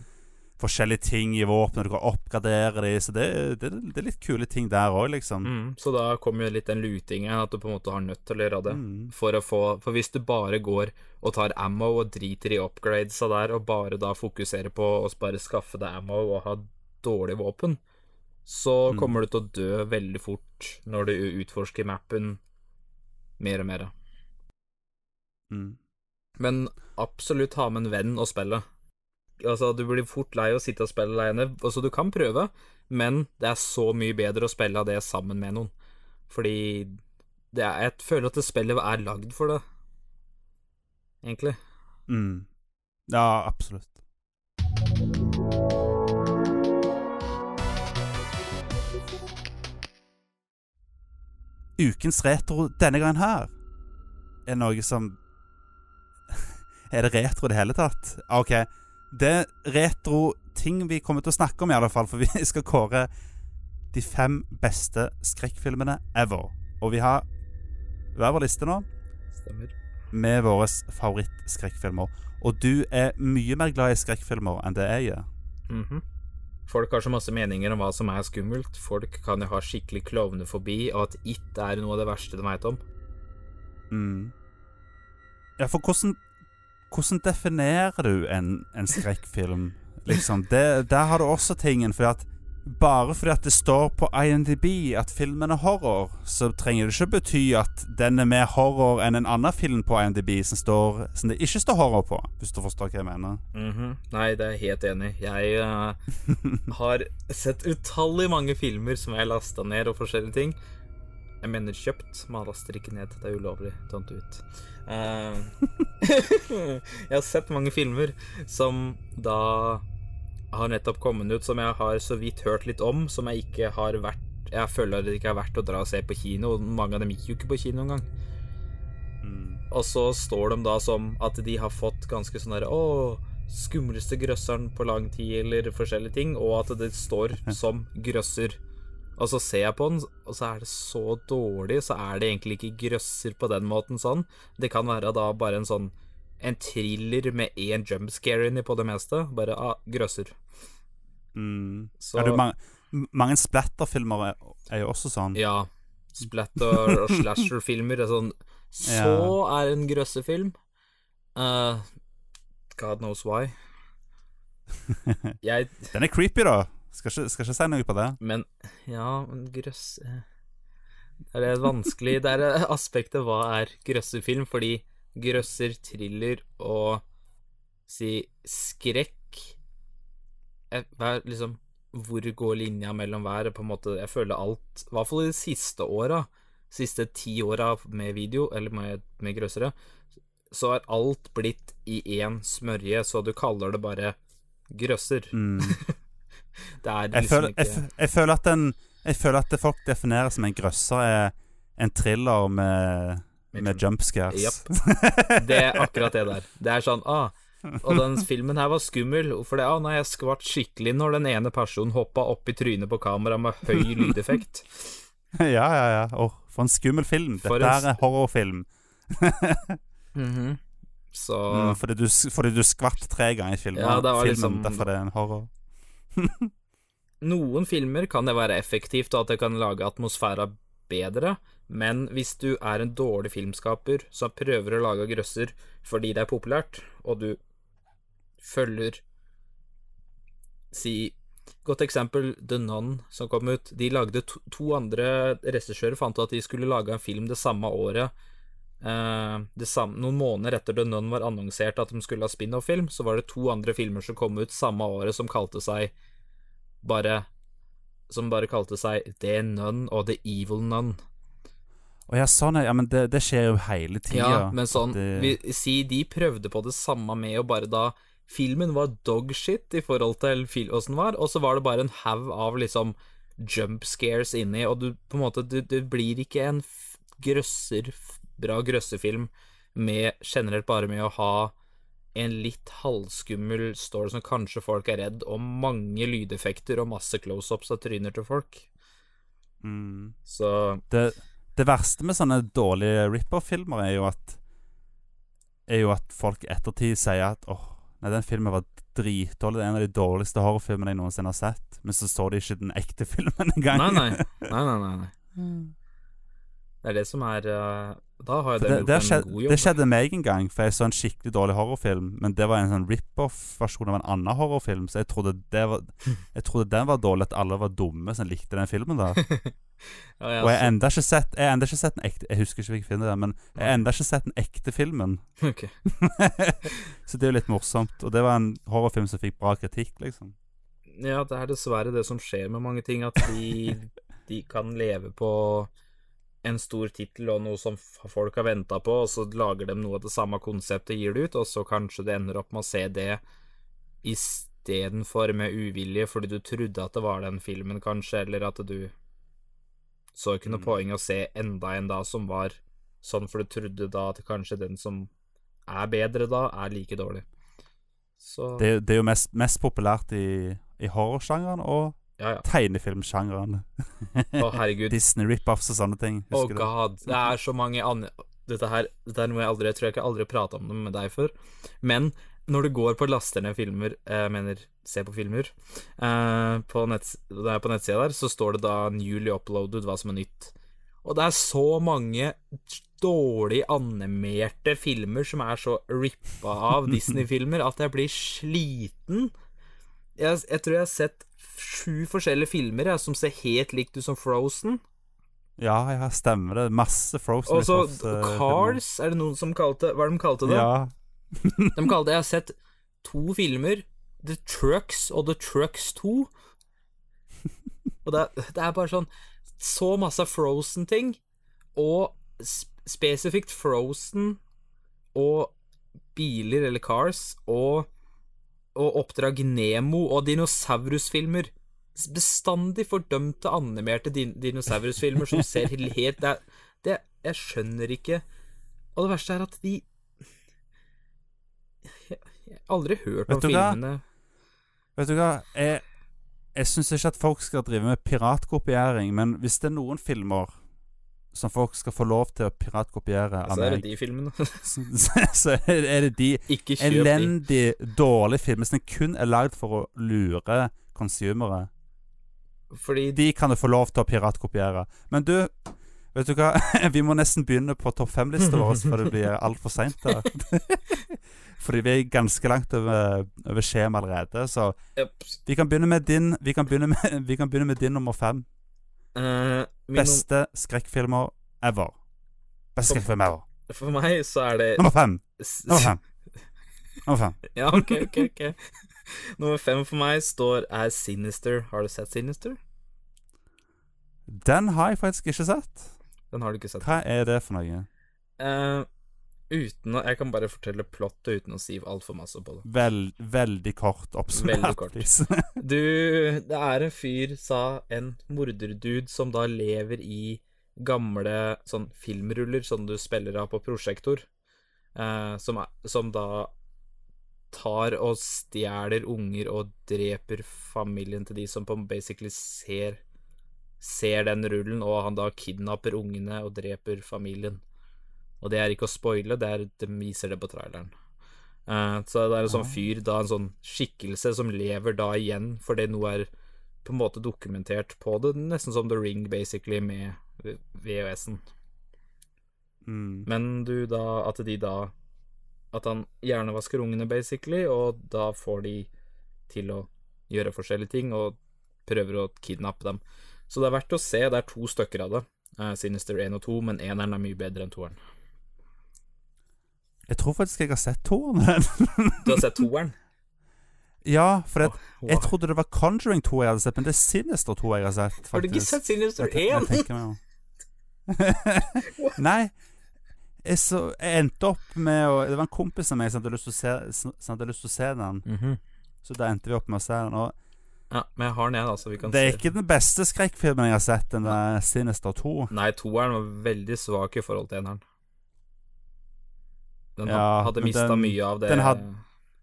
forskjellige ting i våpenet, du kan oppgradere de, så det, det, det er litt kule ting der òg, liksom. mm, så da kommer jo litt den lutingen, at du på en måte har nødt til å gjøre det. Mm. For å få For hvis du bare går og tar ammo og driter i upgradesa der, og bare da fokuserer på å bare skaffe deg ammo og ha dårlig våpen, så Mm. kommer du til å dø veldig fort når du utforsker mappen mer og mer. Mm. Men absolutt ha med en venn å spille. Altså, du blir fort lei å sitte og spille alene. Altså, du kan prøve, men det er så mye bedre å spille det sammen med noen. Fordi er, jeg føler at det spillet er lagd for det, egentlig. Mm. Ja, absolutt. Ukens retro denne gangen her er noe som Er det retro i det hele tatt? OK. Det retro-ting vi kommer til å snakke om, i alle fall. For vi skal kåre de fem beste skrekkfilmene ever. Og vi har hver vår liste nå Stemmer. med våre favorittskrekkfilmer. Og du er mye mer glad i skrekkfilmer enn det jeg er. Mhm. Folk har så masse meninger om hva som er skummelt. Folk kan jo ha skikkelig klovnefobi, og at it er noe av det verste de veit om. Mm. Ja, for hvordan Hvordan definerer du en, en skrekkfilm? Liksom, det, Der har du også tingen, Fordi at bare fordi at det står på INDB at filmen er horror, så trenger det ikke bety at den er mer horror enn en annen film på INDB som, står, som det ikke står horror på, hvis du forstår hva jeg mener. Mhm. Nei, det er jeg helt enig. Jeg uh, har sett utallig mange filmer som jeg har lasta ned, og forskjellige ting. Jeg mener kjøpt. Man laster ikke ned. Det er ulovlig. Don't do it. Eh, jeg har sett mange filmer som da har nettopp kommet ut, som jeg har så vidt hørt litt om, som jeg ikke har vært Jeg føler det ikke er verdt å dra og se på kino. Mange av dem gikk jo ikke på kino engang. Og så står de da som at de har fått ganske sånn derre Å, skumleste grøsseren på lang tid, eller forskjellige ting, og at det står som grøsser. Og så ser jeg på den, og så er det så dårlig, så er det egentlig ikke grøsser på den måten sånn. Det kan være da bare en sånn En thriller med én jumpscare inni på det meste. Bare ah, grøsser. Mm. Så Er det mange, mange splatterfilmer er, er jo også sånn. Ja. Splatter og slasher-filmer er sånn Så er en grøssefilm. Uh, God knows why. Jeg Den er creepy, da. Skal ikke, skal ikke si noe på det. Men ja, men grøss eh, Det er vanskelig Det er aspektet hva er grøssefilm, fordi grøsser, thriller og si skrekk eh, er liksom Hvor går linja mellom hver? På en måte, jeg føler alt I hvert fall i de siste åra, siste ti åra med video, eller med, med grøssere, så er alt blitt i én smørje, så du kaller det bare grøsser. Mm. Det er Jeg, liksom føler, ikke jeg, jeg føler at den Jeg føler at det folk definerer som en grøsser, er en thriller med, Med med jump scares. Det er akkurat det der. Det er sånn ah, Og den filmen her var skummel, for det, ah, nei, jeg skvatt skikkelig når den ene personen hoppa opp i trynet på kamera med høy lydeffekt. ja, ja, ja. Åh, for en skummel film. Dette en er en horrorfilm. Så Mm, fordi, du, fordi du skvatt tre ganger i filmen. Ja, det var filmen liksom- Derfor det er en horror. noen filmer kan det være effektivt, og at det kan lage atmosfæra bedre, men hvis du er en dårlig filmskaper som prøver å lage grøsser fordi det er populært, og du følger Si Godt eksempel The Nun som kom ut. De lagde to, to andre regissører fant ut at de skulle lage en film det samme året. Eh, det samme, noen måneder etter The Nun var annonsert at de skulle ha spin-off-film, så var det to andre filmer som kom ut samme året som kalte seg bare Som bare kalte seg The Nun og The Evil Nun. Å ja, sånn ja. ja. Men det, det skjer jo hele tida. Ja, men sånn det- vi, Si de prøvde på det samme med å bare da Filmen var dogshit i forhold til åssen den var, og så var det bare en haug av liksom jump scares inni, og du på en måte Du, du blir ikke en grøsser, bra grøssefilm med generelt bare med å ha en litt halvskummel story som kanskje folk er redd, og mange lydeffekter og masse close-ups av tryner til folk. Mm. Så det, det verste med sånne dårlige rip-off-filmer er jo at Er jo at folk i ettertid sier at åh, nei, den filmen var dritdårlig. Det er en av de dårligste horrorfilmene jeg noensinne har sett. Men så så de ikke den ekte filmen engang. Nei, nei. Nei, nei, nei. nei. Det er det som er eh, Da har jeg det, det, en jobb. det skjedde meg en gang, for jeg så en skikkelig dårlig horrorfilm. Men det var en sånn rip-off-versjon av en annen horrorfilm, så jeg trodde, det var, jeg trodde den var dårlig, at alle var dumme som likte den filmen der. ja, jeg Og jeg har enda ikke sett Jeg enda ikke sett den ekte Jeg husker ikke hvilken film det er, men jeg har enda ikke sett den ekte filmen. så det er jo litt morsomt. Og det var en horrorfilm som fikk bra kritikk, liksom. Ja, det er dessverre det som skjer med mange ting, at de, de kan leve på en stor tittel og noe som folk har venta på, og så lager de noe av det samme konseptet, gir det ut, og så kanskje det ender opp med å se det istedenfor med uvilje fordi du trodde at det var den filmen, kanskje, eller at du så ikke noe Mm. poeng å se enda en da som var sånn, for du trodde da at kanskje den som er bedre da, er like dårlig. Så Det, det er jo mest, mest populært i, i horrorsjangeren og Ja, ja. tegnefilmsjangeren. Å, herregud. Disney rip-offs og sånne ting. Oh god, det er så mange andre Dette her Dette er noe jeg aldri Jeg tror jeg ikke aldri prata om det med deg før. Men når du går på laster ned filmer eh, Jeg mener, se på filmer eh, på, nett, på nettsida der, så står det da 'newly uploaded', hva som er nytt. Og det er så mange dårlig animerte filmer som er så rippa av Disney-filmer at jeg blir sliten. Jeg, jeg tror jeg har sett sju forskjellige filmer jeg, som ser helt likt ut som Frozen. Ja, ja, stemmer det. Masse Frozen Og så eh, Cars, er det noen som kalte Hva er det de kalte det? Ja. De kalte Jeg har sett to filmer. The Trucks og The Trucks 2. Og det, det er bare sånn Så masse Frozen-ting, og sp spesifikt Frozen og biler, eller Cars, og, og Oppdrag Nemo og dinosaurusfilmer. Bestandig fordømte animerte din dinosaurusfilmer som ser helt det, det Jeg skjønner ikke Og det verste er at de Jeg jeg har aldri hørt om filmene Vet du hva? Jeg, jeg syns ikke at folk skal drive med piratkopiering, men hvis det er noen filmer som folk skal få lov til å piratkopiere av Så er det de filmene. så, så er det de Ikke elendig dårlige filmene som kun er lagd for å lure consumere. Fordi De kan du få lov til å piratkopiere. Men du, vet du hva? Vi må nesten begynne på topp fem-lista vår før det blir altfor seint. Fordi vi er ganske langt over, over skjema allerede. Så vi kan begynne med din Vi kan begynne med, vi kan begynne med din nummer fem. min Beste skrekkfilmer ever. Beste skrekkfilm ever. For meg så er det Nummer fem. Nummer fem. Nummer fem. Ja, ok, ok, ok. Nummer fem for meg står er Sinister. Har du sett Sinister? Den har jeg faktisk ikke sett. Den har du ikke sett. Hva er det for noe? Eh, uten å Jeg kan bare fortelle plottet uten å si altfor masse på det. Vel, veldig kort oppsummert. Veldig kort. Du, det er en fyr, sa en morderdude, som da lever i gamle sånn filmruller som du spiller av på prosjektor, eh, som, som da tar og stjeler unger og dreper familien til de som på basically ser ser den rullen, og han da kidnapper ungene og dreper familien. Og det er ikke å spoile, det er, de viser det på traileren. Uh, så det er en sånn fyr, da en sånn skikkelse som lever da igjen, fordi noe er på en måte dokumentert på det, nesten som The Ring, basically, med VHS-en. Mm. Men du da At de da At han hjernevasker ungene, basically, og da får de til å gjøre forskjellige ting, og prøver å kidnappe dem. Så det er verdt å se. Det er to stykker av det. eh, Sinister 1 og 2, men eneren er mye bedre enn toeren. Jeg tror faktisk jeg har sett toeren. Du har sett toeren? ja, for det, Wow. jeg trodde det var Conjuring 2 jeg hadde sett, men det er Sinister 2 jeg har sett. Faktisk. Har du ikke sett Sinister Jeg te- jeg 1? tenker. Nei. Jeg, så, jeg endte opp med å Det var en kompis av meg som hadde lyst til å se, som hadde lyst til å se den. Mhm. Så da endte vi opp med å se den. Og Ja, men jeg har den, igjen, altså. vi kan det er se. ikke den beste skrekkfilmen jeg har sett, den der Sinister 2. Nei, toeren var veldig svak i forhold til eneren. Den Ja, hadde mista mye av det den had-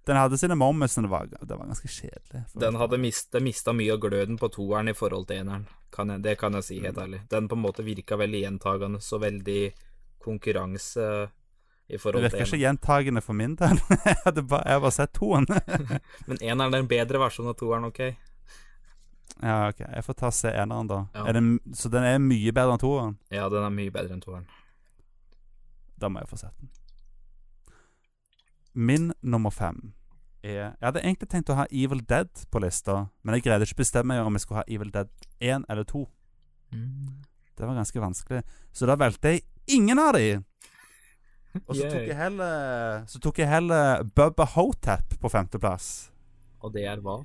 Den hadde sine moments, men det var, det var ganske kjedelig. Den hadde mista, mista mye av gløden på toeren i forhold til eneren. Kan jeg, det kan jeg si helt ærlig. Den på en måte virka veldig gjentagende, så veldig konkurranse i forhold til Det virker ikke gjentagende for min del. jeg, hadde bare, jeg har bare sett toen. Men eneren er en bedre versjon av toeren, OK? ja, ok. Jeg får ta og se eneren, da. Ja. Den, så den er mye bedre enn toeren? Ja, den er mye bedre enn toeren. Da må jeg få sett den. Min nummer fem er Jeg hadde egentlig tenkt å ha Evil Dead på lista, men jeg greide ikke å bestemme meg om jeg skulle ha Evil Dead 1 eller 2. Det var ganske vanskelig. Så da valgte jeg ingen av de. Og så tok jeg heller Så tok jeg heller Bubba Hotep på femteplass. Og det er hva?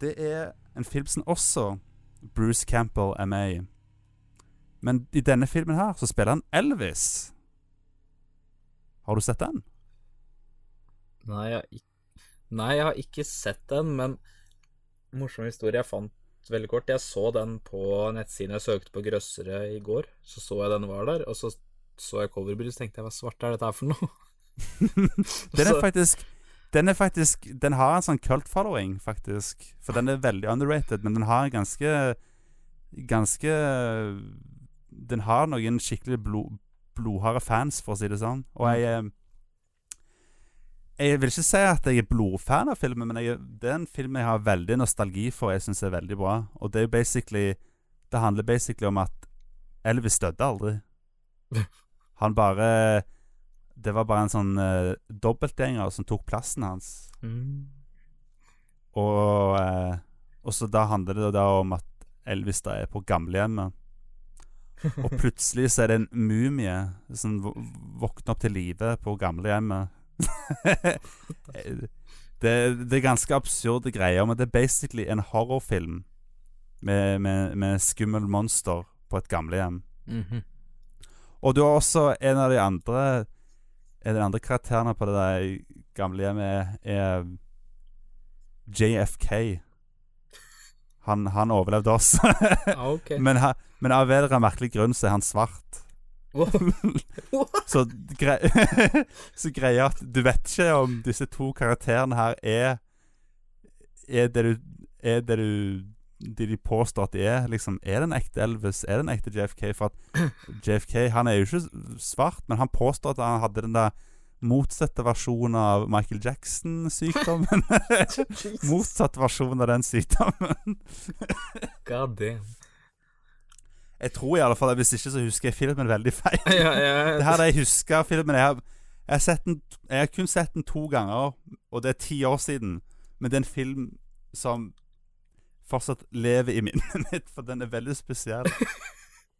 Det er en film som også Bruce Campbell er med i. Men i denne filmen her så spiller han Elvis. Har du sett den? Nei, jeg, Nei, jeg har ikke sett den, men morsom historie jeg fant veldig kort. Jeg så den på nettsiden jeg søkte på grøssere i går. Så så jeg den var der, og så så jeg coverbildet, så tenkte jeg hva svart er dette her for noe? Den er faktisk Den er faktisk Den har en sånn cult following, faktisk. For den er veldig underrated, men den har ganske Ganske Den har noen skikkelig blod, blodharde fans, for å si det sånn. Og jeg eh, Jeg vil ikke si at jeg er blodfan av filmen, men jeg, det er en film jeg har veldig nostalgi for, jeg syns er veldig bra. Og det er jo basically Det handler basically om at Elvis døde aldri. Han bare Det var bare en sånn uh, dobbeltgjenger som tok plassen hans. Mm. Og, uh, og så da handler det da om at Elvis da er på gamlehjemmet. Og plutselig så er det en mumie som våkner opp til live på gamlehjemmet. Det, det er ganske absurde greier, men det er basically en horrorfilm med, med, med skummel monster på et gamlehjem. Mhm. Og du har også en av de andre En av de andre karakterene på det der gamlehjemmet er, JFK. Han, han overlevde oss. Ah, ok. men, ha, men av en eller annen merkelig grunn så er han svart. så, gre så greia at du vet ikke om disse to karakterene her er Er det du Er det du de de påstår at de er liksom Er det en ekte Elvis? Er det en ekte JFK? For at JFK han er jo ikke svart, men han påstår at han hadde den der motsatte versjonen av Michael Jackson-sykdommen. Motsatt versjon av den sykdommen. God damn. Jeg tror i alle fall Hvis ikke så husker jeg filmen veldig feil. ja, ja. Det her er det jeg husker filmen. Jeg har, jeg, har sett den, jeg har kun sett den to ganger, og det er ti år siden. Men det er en film som fortsatt lever i minnet mitt, for den er veldig spesiell.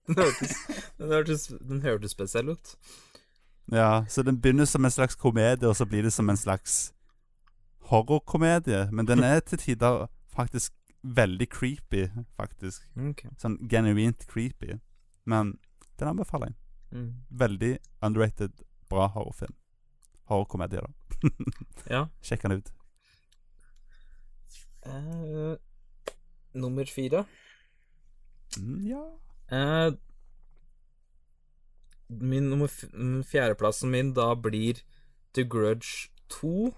Den hørtes, den hørtes, den hørtes spesiell ut. Ja, Så den begynner som en slags komedie, og så blir det som en slags horrorkomedie. Men den er til tider faktisk veldig creepy, faktisk. Okay. Sånn genuint creepy. Men den anbefaler jeg. Mm. Veldig underrated, bra horrorfilm. Horrorkomedie, da. Ja. Sjekk den ut. Uh, nummer fire. Mm, ja. uh, min nummer mm, fjerdeplassen min da blir The Grudge 2.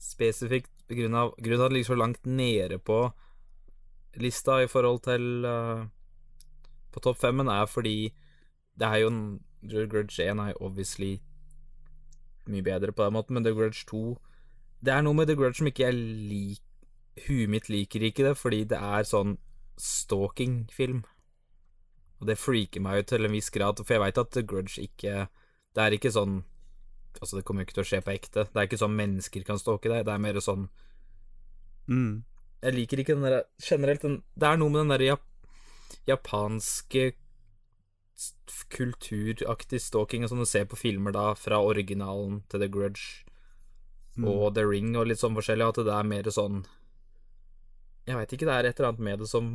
Spesifikt på grunn av, grunn av at det ligger så langt nede på lista i forhold til uh, På topp femmen, er fordi det er jo en The Grudge 1 er obviously mye bedre på den måten, men The Grudge 2 Det er noe med The Grudge som ikke jeg liker Huet mitt liker ikke det, fordi det er sånn stalking-film. Og det freaker meg ut til en viss grad, for jeg veit at The Grudge ikke Det er ikke sånn Altså, det kommer jo ikke til å skje på ekte. Det er ikke sånn mennesker kan stalke deg. Det er mer sånn Mm. Jeg liker ikke den der Generelt den Det er noe med den der jap japanske kulturaktig stalking som du ser på filmer da, fra originalen til The Grudge Mm. og The Ring og litt sånn forskjellig, at det er mer sånn Jeg veit ikke, det er et eller annet med det som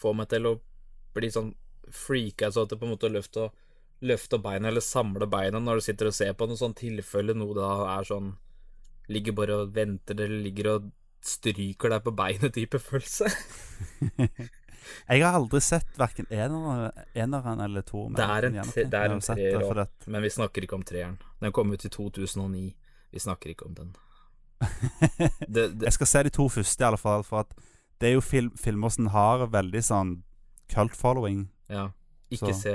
får meg til å bli sånn freaka så at det på en måte løfter løfte beina eller samle beina når du sitter og ser på noe sånt tilfelle noe da er sånn Ligger bare og venter eller ligger og stryker deg på beinet-type følelse. Jeg har aldri sett verken eneren, eller to. Det er en, tre, det er en treer men vi snakker ikke om treeren. Den kom ut i 2009. Vi snakker ikke om den. Det, det, Jeg skal se de to første, i alle fall. For at det er jo film, filmer som har veldig sånn cult following. ja. Ikke Så. se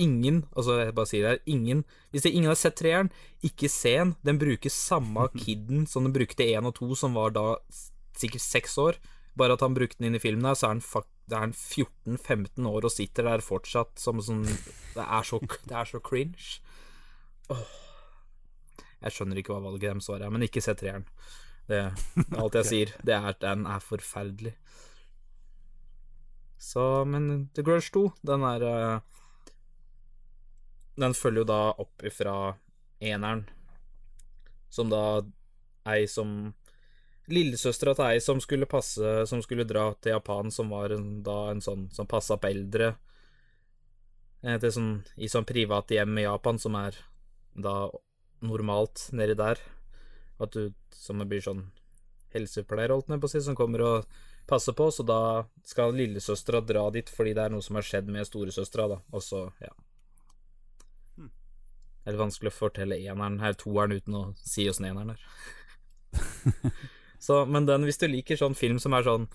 Ingen, altså jeg bare sier det her, ingen Hvis det, ingen har sett treeren, ikke se den. Den bruker samme kidden som den brukte én og to, som var da sikkert seks år. Bare at han brukte den inn i filmen her, så er han, er han 14-15 år og sitter der fortsatt som sånn Det er så, det er så cringe. Åh. Jeg skjønner ikke hva valget deres var, men ikke se treeren. Det er alt jeg sier. Det er, den er forferdelig. Så, men The Grudge 2, den er eh, Den følger jo da opp ifra eneren, som da ei som Lillesøstera til ei som skulle passe Som skulle dra til Japan, som var en, da en sånn som passa på eldre. eh, Til sånn, I sånn private hjem i Japan, som er da normalt nedi der. At du som blir sånn helsepleier, holdt jeg på å si, som kommer og passer på, så da skal lillesøstera dra dit fordi det er noe som har skjedd med storesøstera, da. Og så, ja. Det er vanskelig å fortelle eneren her, toeren, uten å si åssen eneren er. så, men den, hvis du liker sånn film som er sånn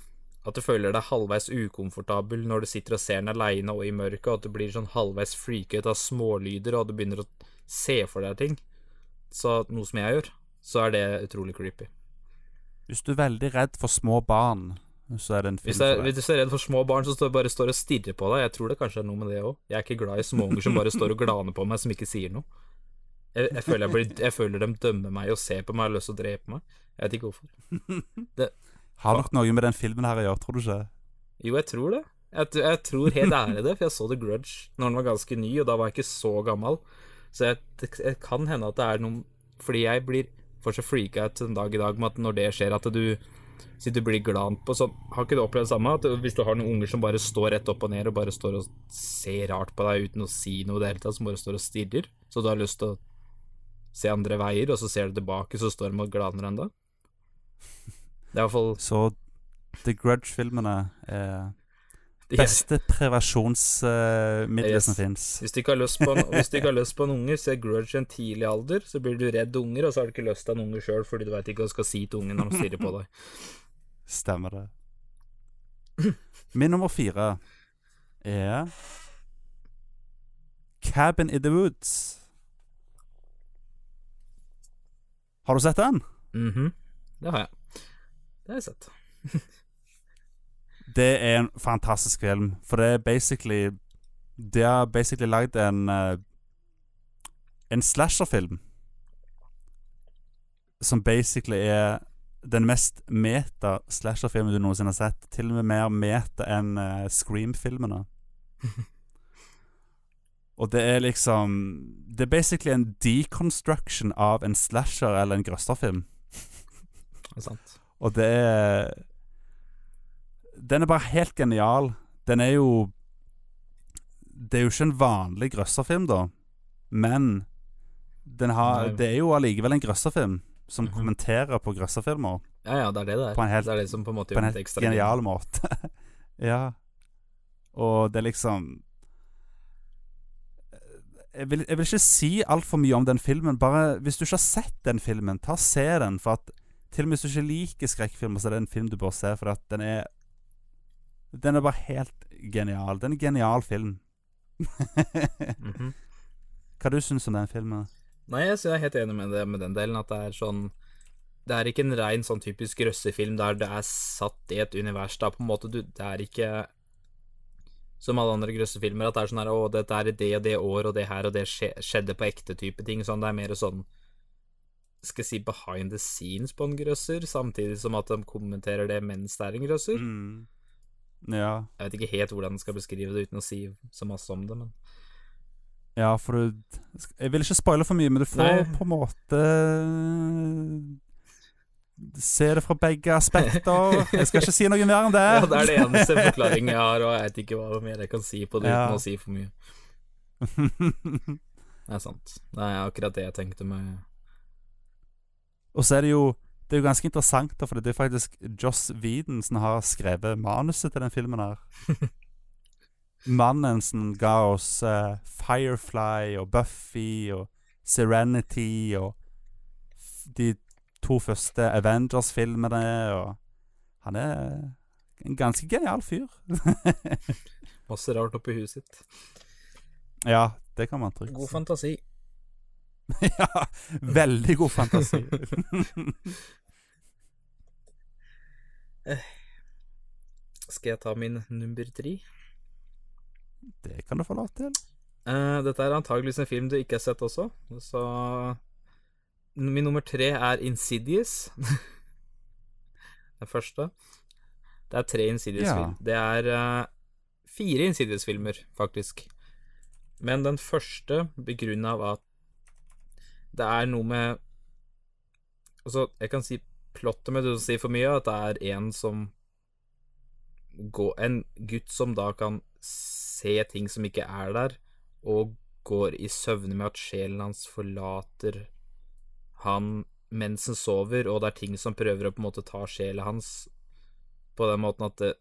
at du føler deg halvveis ukomfortabel når du sitter og ser den aleine og i mørket, og at du blir sånn halvveis freaket av smålyder, og du begynner å se for deg ting, så noe som jeg gjør, så er det utrolig creepy. Hvis du er veldig redd for små barn, så det en film Hvis, jeg, hvis du er redd for små barn som står, bare står og stirrer på deg, jeg tror det kanskje er noe med det òg. Jeg er ikke glad i småunger som bare står og glaner på meg, som ikke sier noe. Jeg, jeg, føler jeg, blir, jeg føler de dømmer meg og ser på meg og har lyst til å drepe meg. Jeg vet ikke hvorfor. Har nok noe med den filmen her å gjøre, tror du ikke? Jo, jeg tror det. Jeg, jeg tror helt ærlig det, for jeg så The Grudge når den var ganske ny, og da var jeg ikke så gammel. Så jeg, det, det kan hende at det er noe Fordi jeg blir fortsatt freaka ut en dag i dag med at når det skjer, at du så du blir glad på sånn Har ikke du opplevd det samme? At hvis du har noen unger som bare står rett opp og ned og bare står og ser rart på deg uten å si noe i det hele tatt, som bare står og stirrer, så du har lyst til å se andre veier, og så ser du tilbake, så står de og glaner ennå? Det er iallfall Så The Grudge-filmene er beste prevensjonsmiddelet Yes. som fins. Hvis du ikke har lyst på en, hvis du ikke har lyst på en unge, se Grudge i en tidlig alder, så blir du redd unger, og så har du ikke lyst til en unge sjøl fordi du veit ikke hva du skal si til ungen når de stirrer på deg. Stemmer det. Min nummer fire er Cabin in the Woods. Har du sett den? Mhm. Det har jeg. Det har jeg sett. Det er en fantastisk film, for det er basically De har basically lagd en uh, En slasherfilm som basically er den mest meta slasherfilmen du noensinne har sett. Til og med mer meta enn uh, Scream-filmene. Og det er liksom Det er basically en deconstruction av en slasher eller en grøsterfilm. Det er sant. Og det er Den er bare helt genial. Den er jo Det er jo ikke en vanlig grøsserfilm, da, men den har, det er jo allikevel en grøsserfilm som Mhm. kommenterer på grøsserfilmer Ja, ja, det er det det er. På en helt- det er det som på en måte gjør det ekstra genial måte. ja. Og det er liksom jeg vil, jeg vil ikke si altfor mye om den filmen. Bare Hvis du ikke har sett den filmen, ta og se den. For at til og med hvis du ikke liker skrekkfilmer, så er det en film du bør se. For at den er Den er bare helt genial. Det er en genial film. Mhm. Hva du syns om den filmen? Nei, jeg er helt enig med, det, med den delen, at det er sånn Det er ikke en rein sånn typisk grøssefilm der det er satt i et univers. Da på en måte du Det er ikke som alle andre grøssefilmer, at det er sånn her Å, dette er det og det år, og det her og det skje, skjedde på ekte type ting. Sånn, det er mer sånn Skal jeg si behind the scenes på en grøsser, samtidig som at de kommenterer det mens det er en grøsser. Mm. Ja. Jeg vet ikke helt hvordan jeg skal beskrive det uten å si så masse om det, men Ja, for du Jeg vil ikke spoile for mye, men du får Nei. på en måte se det fra begge aspekter. Jeg skal ikke si noe mer enn det. Ja, det er det eneste forklaringen jeg har, og jeg vet ikke hva mer jeg kan si på det Ja. uten å si for mye. Det er sant. Det er akkurat det jeg tenkte meg. Og så er det jo Det er jo ganske interessant, da, for det er faktisk Joss Whedon som har skrevet manuset til den filmen her. Mannen som ga oss uh, Firefly og Buffy og Serenity og de to første Avengers-filmene, og Han er en ganske genial fyr. Masse rart oppi huet sitt. ja, det kan man trygt God fantasi. ja, veldig god fantasi. Skal jeg ta min nummer tre? det kan du få lov til. Uh, dette er antageligvis en film du ikke har sett også, så Min nummer tre er Insidious. Den første. Det er tre Insidious-filmer. Det er uh, fire Insidious-filmer, faktisk. Men den første begrunna av at det er noe med Altså, jeg kan si plottet med uten å si for mye, at det er en som går, En gutt som da kan se ting som ikke er der, og går i søvne med at sjelen hans forlater han mens han sover, og det er ting som prøver å på en måte ta sjela hans på den måten at det,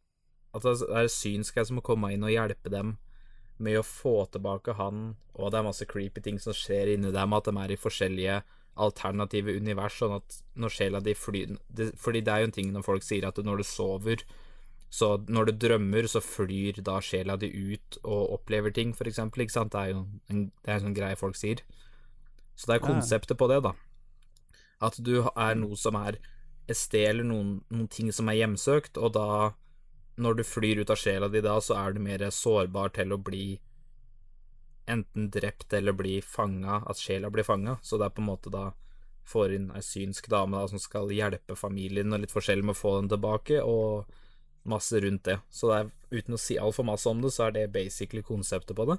at det er synsk som må komme inn og hjelpe dem med å få tilbake han, og det er masse creepy ting som skjer inni dem, at de er i forskjellige alternative univers, sånn at når sjela di flyr det, Fordi det er jo en ting når folk sier at når du sover, så når du drømmer, så flyr da sjela di ut og opplever ting, for eksempel, ikke sant? Det er jo en, det er en sånn greie folk sier. Så det er konseptet på det, da. At du er noe som er et sted eller noen, noen ting som er hjemsøkt, og da, når du flyr ut av sjela di da, så er du mer sårbar til å bli enten drept eller bli fanga, at sjela blir fanga. Så det er på en måte da får inn ei synsk dame da, som skal hjelpe familien og litt forskjellig med å få den tilbake, og masse rundt det. Så det er, uten å si altfor masse om det, så er det basically konseptet på det.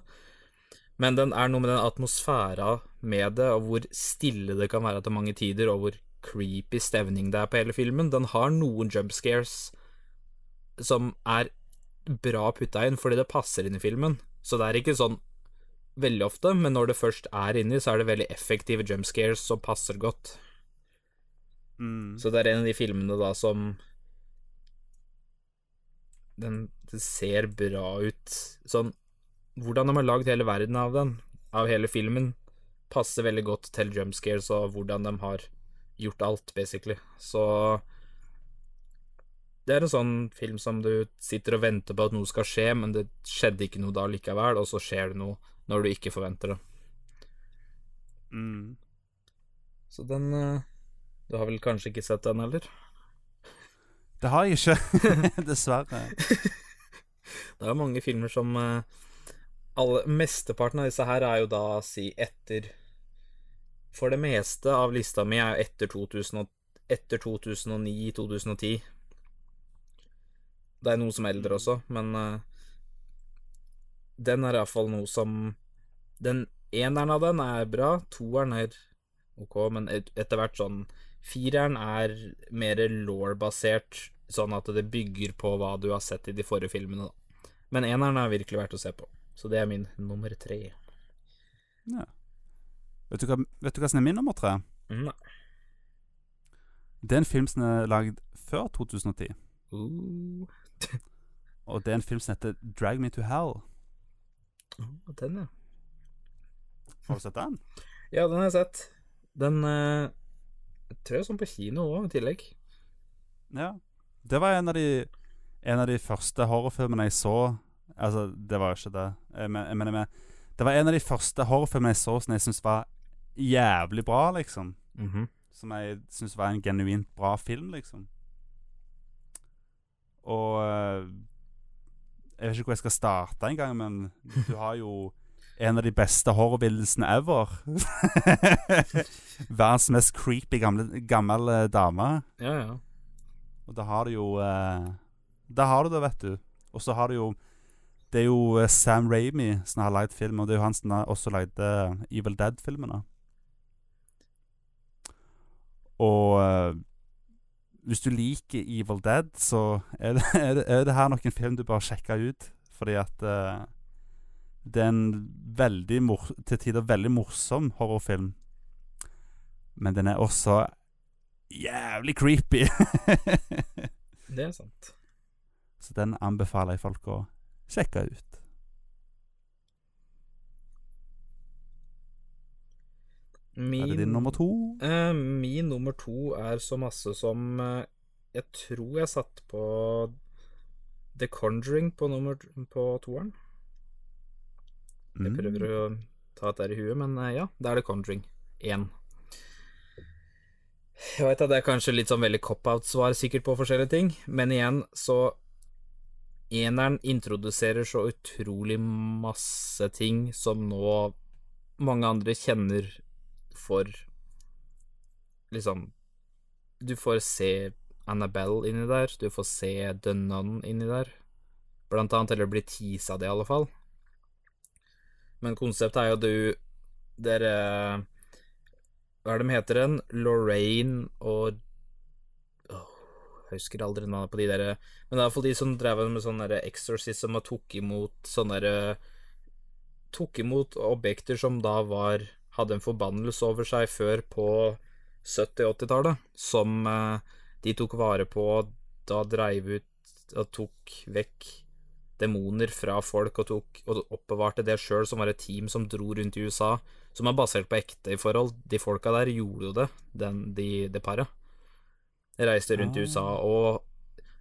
Men den er noe med den atmosfæra med det, og hvor stille det kan være til mange tider, og hvor creepy stevning det er på hele filmen. Den har noen jump scares som er bra putta inn, fordi det passer inn i filmen. Så det er ikke sånn veldig ofte, men når det først er inni, så er det veldig effektive jump scares som passer godt. Mm. Så det er en av de filmene da som Den den ser bra ut. Sånn Hvordan de har lagd hele verden av den, av hele filmen, passer veldig godt til jump scares og hvordan de har gjort alt, basically. Så det er en sånn film som du sitter og venter på at noe skal skje, men det skjedde ikke noe da likevel, og så skjer det noe når du ikke forventer det. Mm. Så den eh, Du har vel kanskje ikke sett den heller? Det har jeg ikke, dessverre. Det er mange filmer som eh, alle, Mesteparten av disse her er jo da si etter For det meste av lista mi er jo etter, 2000, etter 2009-2010. Det er noe som er eldre også, men uh, den er iallfall noe som Den eneren av den er bra, toeren er ok, men et, etter hvert sånn Fireren er mer law-basert, sånn at det bygger på hva du har sett i de forrige filmene, da. Men eneren er virkelig verdt å se på. Så det er min nummer tre. Ja. Vet, du hva, vet du hva som er min nummer tre? Nei. Det er en film som er lagd før 2010. Uh. Og det er en film som heter Drag Me to Hell. Oh, den, ja. Har du sett den? Ja, den har jeg sett. Den eh, jeg tror jeg den på kino òg, i tillegg. Ja. Det var en av de En av de første horrorfilmene jeg så Altså, det var ikke det. Jeg men- mener med Det var en av de første horrorfilmene jeg så som jeg syntes var jævlig bra, liksom. Mhm. Som jeg syns var en genuint bra film, liksom. Og eh, Jeg vet ikke hvor jeg skal starte engang, men du har jo en av de beste horrorbildelsene ever. Verdens mest creepy gamle, gammel dame. Ja, ja. Og da har du jo eh, Da har du det, vet du. Og så har du jo Det er jo eh, Sam Ramy som har lagd film, og det er jo han som også lagde eh, Evil Dead-filmene. Og eh, hvis du liker Evil Dead, så er det, er det, er det her nok en film du bør sjekke ut. Fordi at uh, det er en veldig mor til tider veldig morsom horrorfilm. Men den er også jævlig creepy. Det er sant. så den anbefaler jeg folk å sjekke ut. Min, Er det din nummer to? Eh, min nummer to er så masse som eh, Jeg tror jeg satt på The Conjuring på nummer på toeren. Jeg Mm. prøver å ta dette i huet, men eh, ja, det er The Conjuring 1. Jeg veit at det er kanskje litt sånn veldig cop-out-svar sikkert på forskjellige ting, men igjen, så Eneren introduserer så utrolig masse ting som nå mange andre kjenner for Liksom Du får se Annabelle inni der, du får se The Nun inni der, blant annet, eller blir teasa det, i alle fall. Men konseptet er jo du Dere Hva er det de heter den? Lorraine og Jeg husker aldri navnet på de der Men det er iallfall de som drev med sånn exorcism og tok imot sånne derre Tok imot objekter som da var Hadde en forbannelse over seg før på 70-80-tallet, som eh, de tok vare på, da dreiv ut og tok vekk demoner fra folk og, tok, og oppbevarte det sjøl, som var et team som dro rundt i USA, som er basert på ekte i forhold. De folka der gjorde jo det, den, de, det paret. Reiste rundt i Ah. USA og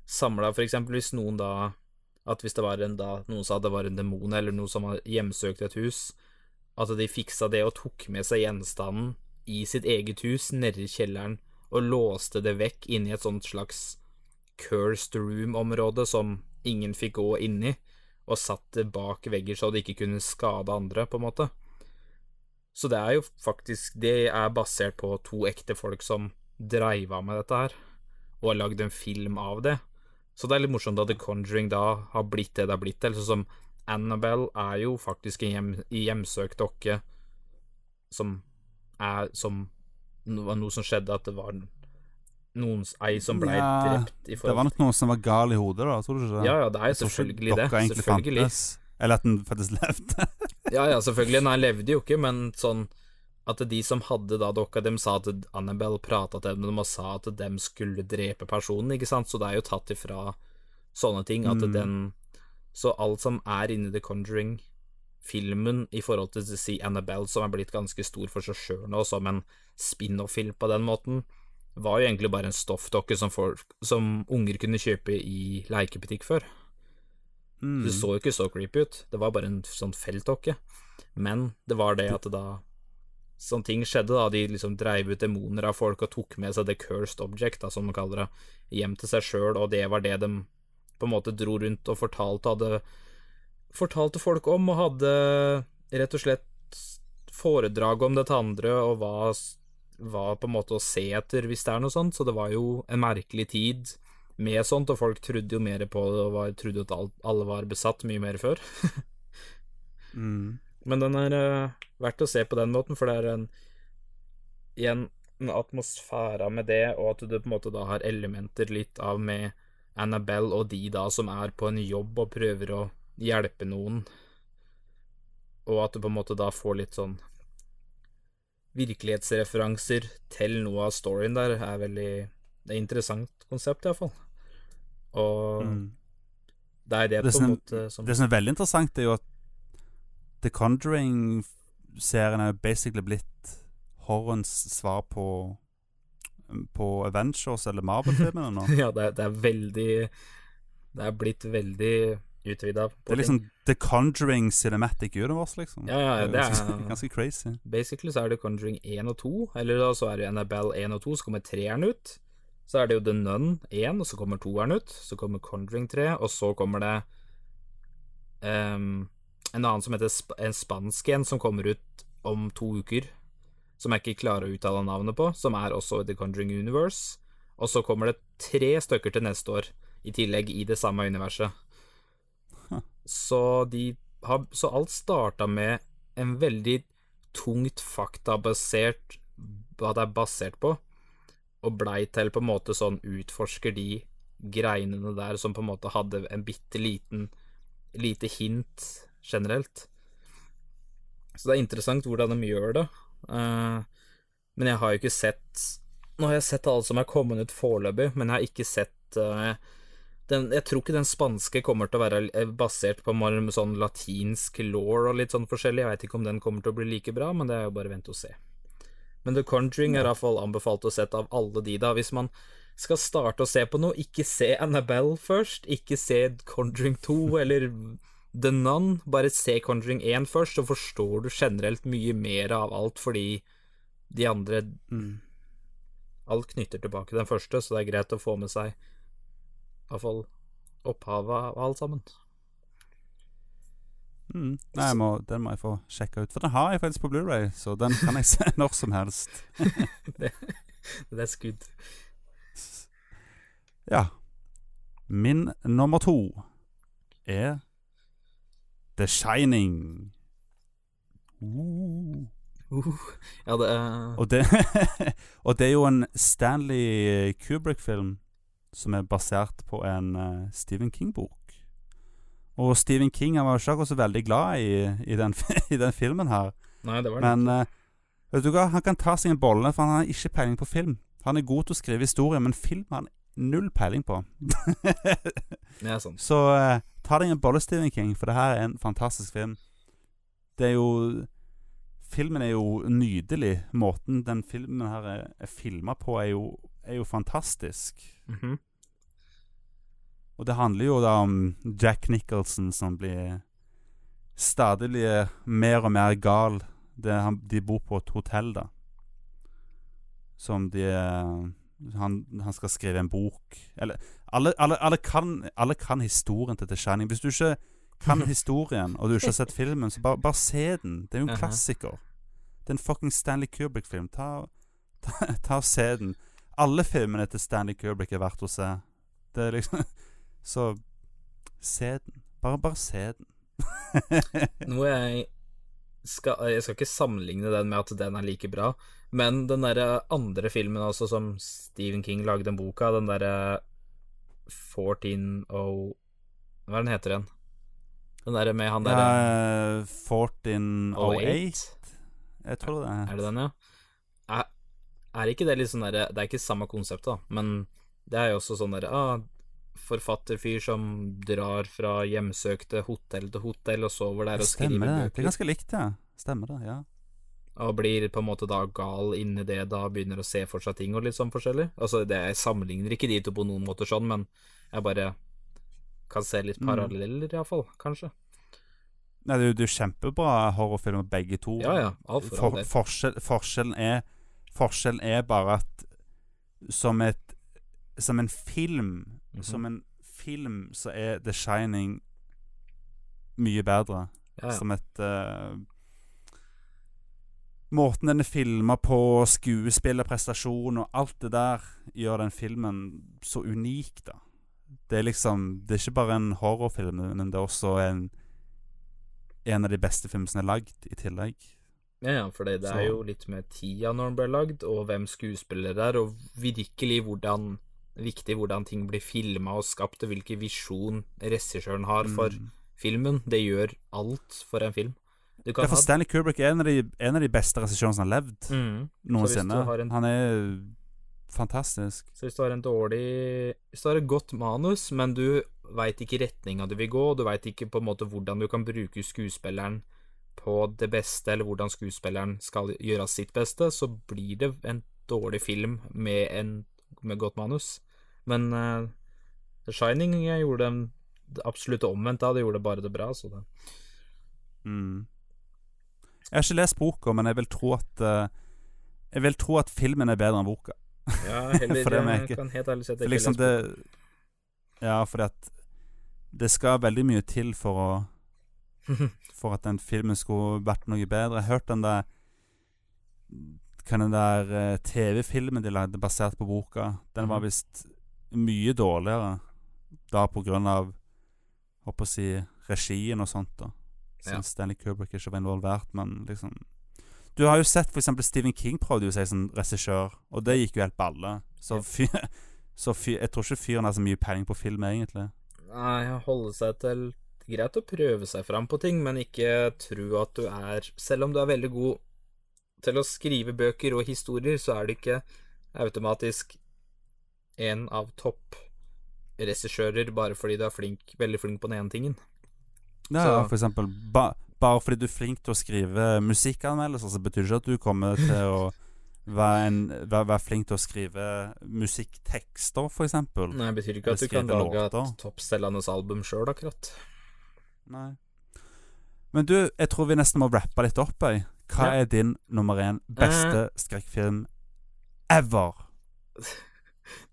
samla eksempel hvis noen da At hvis det var en da noen sa det var en demon eller noe som hjemsøkte hjemsøkt et hus, at de fiksa det og tok med seg gjenstanden i sitt eget hus nedi kjelleren og låste det vekk inn i et sånt slags cursed room-område som ingen fikk gå inn i, og satt det bak vegger så det ikke kunne skade andre, på en måte. Så det er jo faktisk Det er basert på to ekte folk som dreiva med dette her, og har lagd en film av det. Så det er litt morsomt at The Conjuring da har blitt det det har blitt. Eller sånn som Annabelle er jo faktisk en hjem, hjemsøkt dokke som er Som var noe som skjedde, at det var noens ei som blei Ja, drept i Det var nok noen som var gal i hodet, da, tror du ikke det? Ja, ja, det er jo selvfølgelig det. Selvfølgelig. fantes. Eller at den faktisk levde. Ja, ja, selvfølgelig. Nei, han levde jo ikke, men sånn at de som hadde da dokka, dem sa at Annabelle prata til dem og sa at dem skulle drepe personen, ikke sant, så det er jo tatt ifra sånne ting at Mm. den Så alt som er inni The Conjuring-filmen i forhold til The Sea Annabelle, som er blitt ganske stor for seg sjøl nå, som en spin-off-film på den måten, var jo egentlig bare en stoffdokke som, folk, som unger kunne kjøpe i lekebutikk før. Mm. Det så jo ikke så creepy ut, det var bare en sånn feltdokke. Men det var det at det da Sånne ting skjedde, da. De liksom dreiv ut demoner av folk og tok med seg the cursed object, da, som de kaller det, hjem til seg sjøl, og det var det de på en måte dro rundt og fortalte hadde Fortalte folk om, og hadde rett og slett foredrag om dette andre, og var, hva på en måte å se etter, hvis det er noe sånt. Så det var jo en merkelig tid med sånt, og folk trodde jo mer på det, og var, trodde at alle var besatt mye mer før. Mm. Men den er uh, verdt å se på den måten, for det er en igjen en atmosfære med det, og at du på en måte da har elementer litt av med Annabelle og de da som er på en jobb og prøver å hjelpe noen, og at du på en måte da får litt sånn virkelighetsreferanser til noe av storyen der, er veldig Det er et interessant konsept, iallfall. Og Mm. det er det, Det på en måte som Det som er veldig interessant, er jo at The Conjuring-serien er basically blitt horrorens svar på På Avengers eller Marvel-filmene nå. Ja, det er, det er veldig Det er blitt veldig utvida. Det er liksom The Conjuring Cinematic Universe, liksom. Ja, ja, det er- ganske crazy. Basically så er det Conjuring 1 og 2, eller da så er det Annabelle 1 og 2, så kommer treeren ut. Så er det jo The Nun 1, og så kommer toeren ut. Så kommer Conjuring 3, og så kommer det um, en annen som heter sp en spansk en, som kommer ut om to uker. Som jeg ikke klarer å uttale navnet på, som er også i The Conjuring Universe. Og så kommer det tre stykker til neste år, i tillegg i det samme universet. Så, de har, så alt starta med en veldig tungt faktabasert hva det er basert på. og blei til på en måte sånn utforsker de greinene der som på en måte hadde en bitte liten lite hint generelt. Så det er interessant hvordan de gjør det. Eh, men jeg har jo ikke sett Nå har jeg sett alle som er kommet ut foreløpig, men jeg har ikke sett eh, den, Jeg tror ikke den spanske kommer til å være eh, basert på sånn latinsk law og litt sånn forskjellig. Jeg veit ikke om den kommer til å bli like bra, men det er jo bare vent og se. Men The Conjuring er iallfall anbefalt å sette av alle de, da. Hvis man skal starte å se på noe, ikke se Annabelle først. Ikke se Conjuring 2 eller The Nun. Bare se Conjuring 1 først, så forstår du generelt mye mer av alt, fordi de andre Mm. Alt knytter tilbake den første, så det er greit å få med seg iallfall opphavet av alt sammen. Mm. Nei, må, den må jeg få sjekka ut. For den har jeg faktisk på Blu-ray så den kan jeg se når som helst. Det er skudd. Ja. Min nummer to er The Shining. Uh. Uh, ja, det er Og, det, og det er jo en Stanley Kubrick-film som er basert på en uh, Stephen King-bok. Og Stephen King han var ikke akkurat så veldig glad i, i, den, i den filmen her. Nei, det var det. Men uh, vet du hva, han kan ta seg en bolle, for han har ikke peiling på film. Han er god til å skrive historie, men film har han null peiling på. Det er sant. Så eh, ta deg en bolle, Stephen King, for det her er en fantastisk film. Det er jo Filmen er jo nydelig. Måten den filmen her er, er filma på, er jo, er jo fantastisk. Mhm. Og det handler jo da om Jack Nicholson som blir stadig blir mer og mer gal. Det, han, de bor på et hotell, da. Som de eh, han, han skal skrive en bok Eller alle, alle, alle, kan, alle kan historien til The Shining. Hvis du ikke kan historien, og du ikke har sett filmen, så bare, bare se den. Det er jo en klassiker. Det er en fucking Stanley Kubrick-film. Ta, ta, ta og se den. Alle filmene til Stanley Kubrick er verdt å se. Det er liksom Så se den. Bare, bare se den. Noe jeg skal Jeg skal ikke sammenligne den med at den er like bra, men den derre andre filmen også som Stephen King lagde en bok av, den derre 14 og Hva er den heter igjen? Den derre med han derre Ja, 1408 Jeg tror det Er det den, ja? Er, er ikke det litt sånn derre Det er ikke samme konsept, da, men det er jo også sånn derre ah, Forfatterfyr som drar fra hjemsøkte hotell til hotell og sover der og skriver Stemmer det. Det er ganske likt, ja. Stemmer det, ja. Og blir på en måte da gal inni det, da begynner å se for seg ting og litt sånn forskjellig. Altså, det, jeg sammenligner ikke de to på noen måter sånn, men jeg bare kan se litt paralleller, Mm. paralleller, iallfall. Kanskje. Nei, det er jo kjempebra horrorfilmer, begge to. Ja ja, alt for For, forskjell, forskjellen, er, forskjellen er bare at som et Som en film Mhm. Som en film så er The Shining mye bedre. Ja, ja. Som et eh, Måten den er filma på, skuespill og alt det der, gjør den filmen så unik, da. Det er liksom Det er ikke bare en horrorfilm, men det er også en En av de beste filmene som er lagd, i tillegg. Ja, ja, for det, det er jo litt med tida når den ble lagd, og hvem skuespillere det er, og virkelig hvordan viktig hvordan ting blir filma og skapt, og hvilken visjon regissøren har for Mm. filmen. Det gjør alt for en film. Ja, for Stanley Kubrick er en av de, en av de beste regissørene som har levd mm. noensinne. en- Han er fantastisk. Så hvis du har en dårlig Hvis du har et godt manus, men du veit ikke retninga du vil gå, du veit ikke på en måte hvordan du kan bruke skuespilleren på det beste, eller hvordan skuespilleren skal gjøre sitt beste, så blir det en dårlig film med, en, med godt manus. Men uh, The Shining jeg gjorde absolutte omvendt av, det gjorde bare det bra, så det Mm. Jeg har ikke lest boka, men jeg vil tro at uh, Jeg vil tro at filmen er bedre enn boka. Ja, heller For er jeg ikke- kan helt ærlig si at jeg ikke liksom har det lest Ja, fordi at det skal veldig mye til for å. For at den filmen skulle vært noe bedre. Jeg hørte den der Kan den der eh, TV-filmen de lagde basert på boka, den var Mhm. visst mye dårligere. Da på grunn av Håper å si regien og sånt, da. Ja. Stanley Kubrick ikke var involvert, men liksom Du har jo sett eksempel Stephen King prøvde jo seg som regissør, og det gikk jo helt balle. Så, fyr, så fyr, jeg tror ikke fyren har så mye peiling på film, egentlig. Nei, holde seg til Greit å prøve seg fram på ting, men ikke tro at du er Selv om du er veldig god til å skrive bøker og historier, så er du ikke automatisk en av topp regissører bare fordi du er flink, veldig flink på den ene tingen. Ja, for eksempel ba, Bare fordi du er flink til å skrive musikkanmeldelser, så betyr det ikke at du kommer til å være, en, være, være flink til å skrive musikktekster, for eksempel. Nei, det betyr ikke at du kan lage låter. et toppselgende album sjøl, akkurat. Nei. Men du, jeg tror vi nesten må rappe litt opp, jeg. Hva Ja. er din nummer én beste skrekkfilm ever?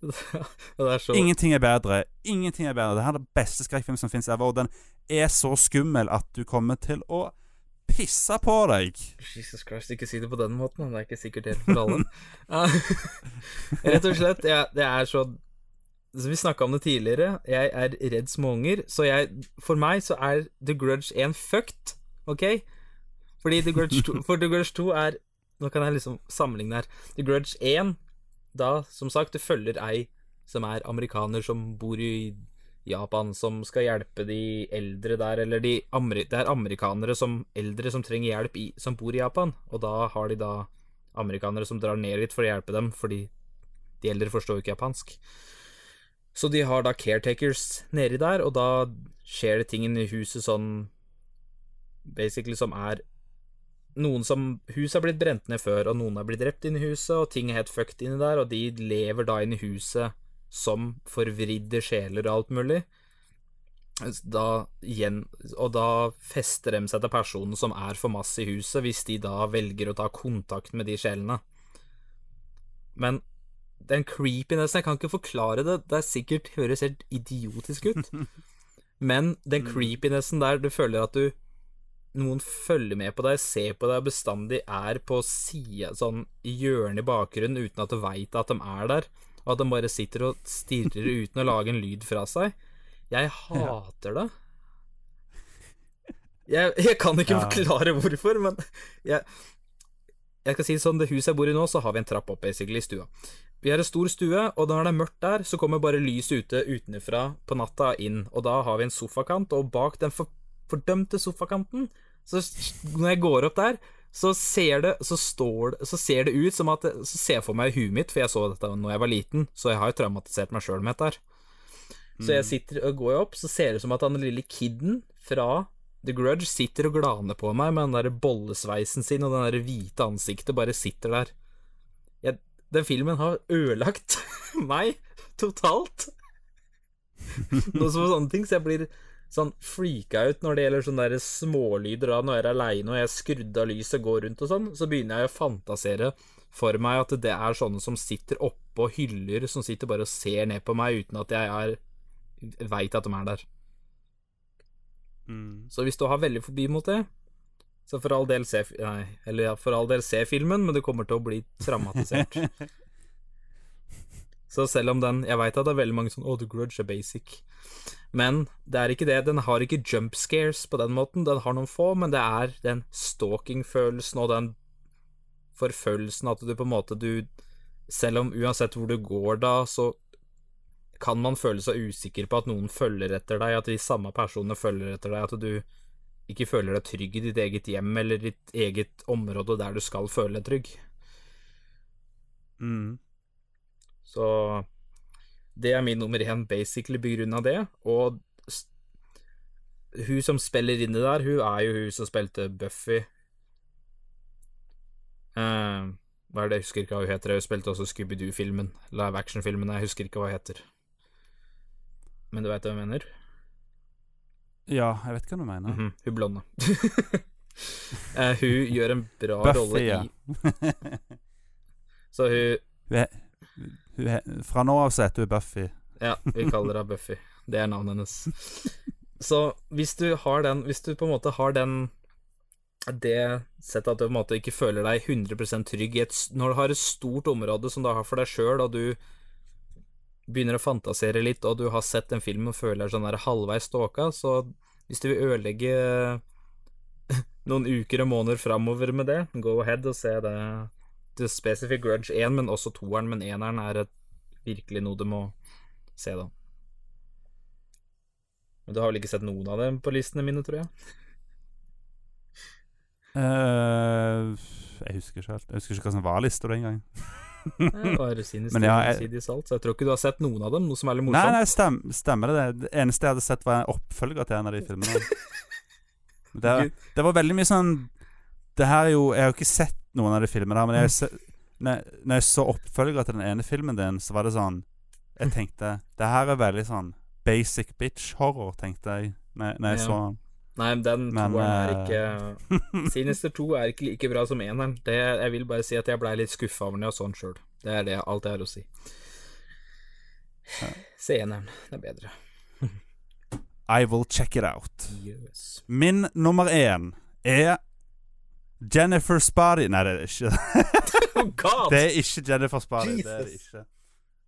Er så Ingenting er bedre. Ingenting er bedre. Det her er det beste skrekkfilm som fins ever, og den er så skummel at du kommer til å pisse på deg. Jesus Christ, ikke si det på den måten. Det er ikke sikkert helt for alle. Rett og slett, Ja, det er så så Vi snakka om det tidligere. Jeg er redd småunger, så jeg For meg så er The Grudge 1 fucked, OK? Fordi The Grudge 2, for The Grudge 2 er Nå kan jeg liksom sammenligne her. The Grudge 1, da, som sagt, du følger ei som er amerikaner som bor i Japan, som skal hjelpe de eldre der, eller de det er amerikanere som eldre som trenger hjelp, i, som bor i Japan, og da har de da amerikanere som drar ned litt for å hjelpe dem, fordi de eldre forstår jo ikke japansk. Så de har da caretakers nedi der, og da skjer det ting i huset sånn Basically som er Noen som Huset har blitt brent ned før, og noen har blitt drept inni huset, og ting er helt fucked inni der, og de lever da inni huset som forvridde sjeler og alt mulig. Da, igjen, og da fester de seg til personen som er for masse i huset, hvis de da velger å ta kontakt med de sjelene. Men den creepinessen Jeg kan ikke forklare det, det er sikkert høres helt idiotisk ut. Men den creepinessen der, du føler at du Noen følger med på deg, ser på deg og bestandig er på sida, sånn i hjørnet i bakgrunnen, uten at du veit at de er der, og at de bare sitter og stirrer uten å lage en lyd fra seg. Jeg hater det. Jeg, jeg kan ikke Ja. forklare hvorfor, men jeg, jeg skal si det sånn, det huset jeg bor i nå, så har vi en trapp opp, basically, i stua. Vi har en stor stue, og når det er mørkt der, så kommer bare lyset ute utenfra på natta inn, og da har vi en sofakant, og bak den for, fordømte sofakanten, så når jeg går opp der, så ser det Så står det Så ser det ut som at Så ser jeg for meg huet mitt, for jeg så dette når jeg var liten, så jeg har jo traumatisert meg sjøl med dette her. Så jeg sitter og går opp, så ser det ut som at han lille kiden fra The Grudge sitter og glaner på meg med den der bollesveisen sin og den der hvite ansiktet bare sitter der. Jeg, den filmen har ødelagt meg totalt. Noe som sånne ting, så jeg blir sånn freaka ut når det gjelder sånne der smålyder da når jeg er aleine og jeg er skrudd av lyset og går rundt og sånn, så begynner jeg å fantasere for meg at det er sånne som sitter oppå hyller, som sitter bare og ser ned på meg uten at jeg er veit at de er der. Mm. Så hvis du har veldig forbi mot det, så for all del se Nei, eller ja, for all del se filmen, men du kommer til å bli traumatisert. så selv om den Jeg veit at det er veldig mange sånn Å, The Grudge er basic. Men det er ikke det. Den har ikke jump scares på den måten. Den har noen få, men det er den stalking-følelsen og den forfølgelsen at du på en måte du Selv om uansett hvor du går da, så kan man føle seg usikker på at noen følger etter deg, at de samme personene følger etter deg, at du ikke føler deg trygg i ditt eget hjem eller ditt eget område der du skal føle deg trygg. Mm. Så det er min nummer én, basically på grunn av det. Og hun som spiller inni der, hun er jo hun som spilte Buffy. Uh, hva er det, jeg husker ikke hva hun heter. Hun spilte også Scooby-Doo-filmen, live action-filmen. Jeg husker ikke hva hun heter. Men du veit hva jeg mener? Ja, jeg vet hva du mener. Mhm, hun blonde. uh, hun gjør en bra rolle Buffy, i ja. Så hun Hun er, hun fra nå av så heter hun Buffy. Ja, vi kaller henne Buffy. Det er navnet hennes. Så hvis du har den Hvis du på en måte har den Det settet at du på en måte ikke føler deg 100 trygg et, når du har et stort område som du har for deg sjøl, og du begynner å fantasere litt, og du har sett en film og føler deg sånn der halvveis ståka, så hvis du vil ødelegge noen uker og måneder framover med det, go ahead og se det. The spesifikt Grudge 1, men også toeren, men eneren er et virkelig noe du må se, da. Men du har vel ikke sett noen av dem på listene mine, tror jeg? Uh, jeg husker ikke helt. Jeg husker ikke hva som var lista den gangen. Det var Sinister Men ja, jeg- salt, så jeg tror ikke du har sett noen av dem, noe som er litt morsomt. nei, stem, stemmer det. det. Det eneste jeg hadde sett, var en oppfølger til en av de filmene. Det, det var veldig mye sånn Det her er jo Jeg har jo ikke sett noen av de filmene der, men jeg, se- når, når jeg så oppfølger til den ene filmen din, så var det sånn Jeg tenkte Det her er veldig sånn basic bitch horror, tenkte jeg når, når jeg Ja. så den. Nei, den Men, toeren er eh, ikke Sinister 2 er ikke like bra som eneren. Det, jeg vil bare si at jeg blei litt skuffa over den og sånn sjøl. Det er det alt jeg har å si. Se eneren. Det er bedre. I will check it out. Yes. Min nummer én er Jennifer Spari Nei, det er ikke. Oh! Det er ikke Jennifer Spari. Det er det ikke.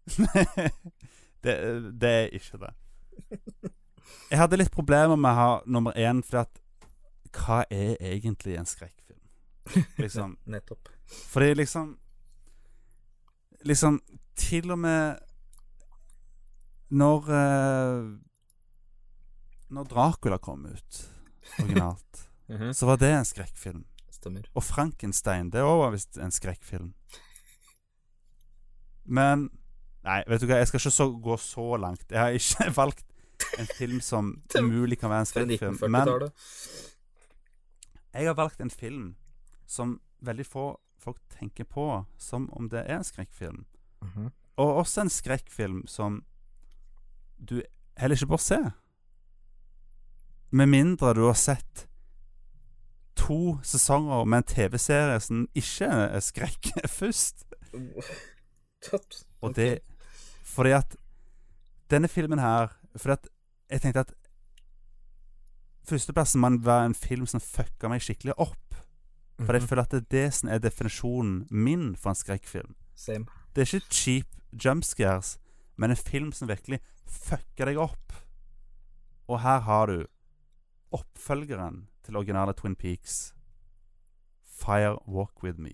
det, det er ikke det. Jeg hadde litt problemer med å ha nummer én, for at Hva er egentlig en skrekkfilm? Liksom. Nettopp. Fordi liksom Liksom Til og med Når eh, Når Dracula kom ut originalt, Mhm, så var det en skrekkfilm. Stemmer. Og Frankenstein, det var visst en skrekkfilm. Men Nei, vet du hva, jeg skal ikke så, gå så langt. Jeg har ikke valgt en film som umulig kan være en skrekkfilm. Men jeg har valgt en film som veldig få folk tenker på som om det er en skrekkfilm. Mhm. Og også en skrekkfilm som du heller ikke bør se. Med mindre du har sett to sesonger med en TV-serie som ikke er skrekk først. Og det Fordi at denne filmen her Fordi at jeg tenkte at Førsteplassen må være en film som fucka meg skikkelig opp. For jeg Mhm. føler at det er det som er definisjonen min for en skrekkfilm. Same. Det er ikke cheap jumpscares, men en film som virkelig fucker deg opp. Og her har du oppfølgeren til originale Twin Peaks, Fire Walk With Me.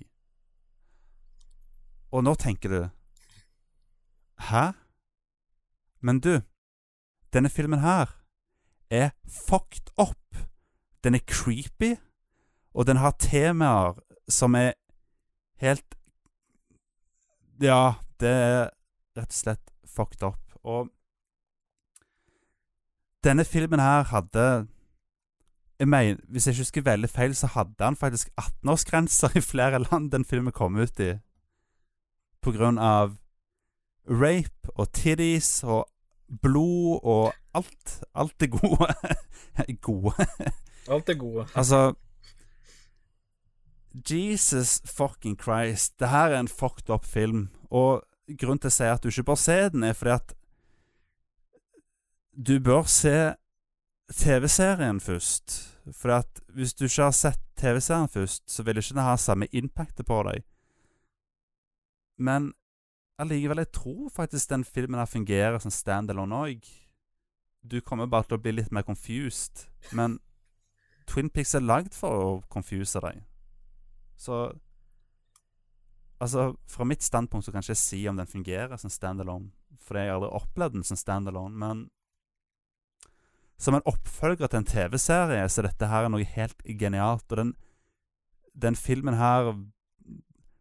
Og nå tenker du Hæ? Men du, denne filmen her er fucked up. Den er creepy, og den har temaer som er helt Ja, det er rett og slett fucked up. Og denne filmen her hadde jeg mener, Hvis jeg ikke husker veldig feil, så hadde han faktisk 18-årsgrenser i flere land den filmen kom ut i. På grunn av rape og titties og blod og alt. Alt det gode. gode. Alt det gode. Altså Jesus fucking Christ. Det her er en fucked up film. Og grunnen til å si at du ikke bør se den, er fordi at du bør se TV-serien først. For at hvis du ikke har sett TV-serien først, så vil ikke den ha samme impactet på deg. Men allikevel, jeg tror faktisk den filmen her fungerer som standalone òg. Du kommer bare til å bli litt mer confused. Men Twin Peaks er lagd for å confuse deg. Så Altså, fra mitt standpunkt så kan jeg ikke si om den fungerer som standalone, fordi jeg har aldri opplevd den som standalone, men som en oppfølger til en TV-serie, så dette her er noe helt genialt. Og den, den filmen her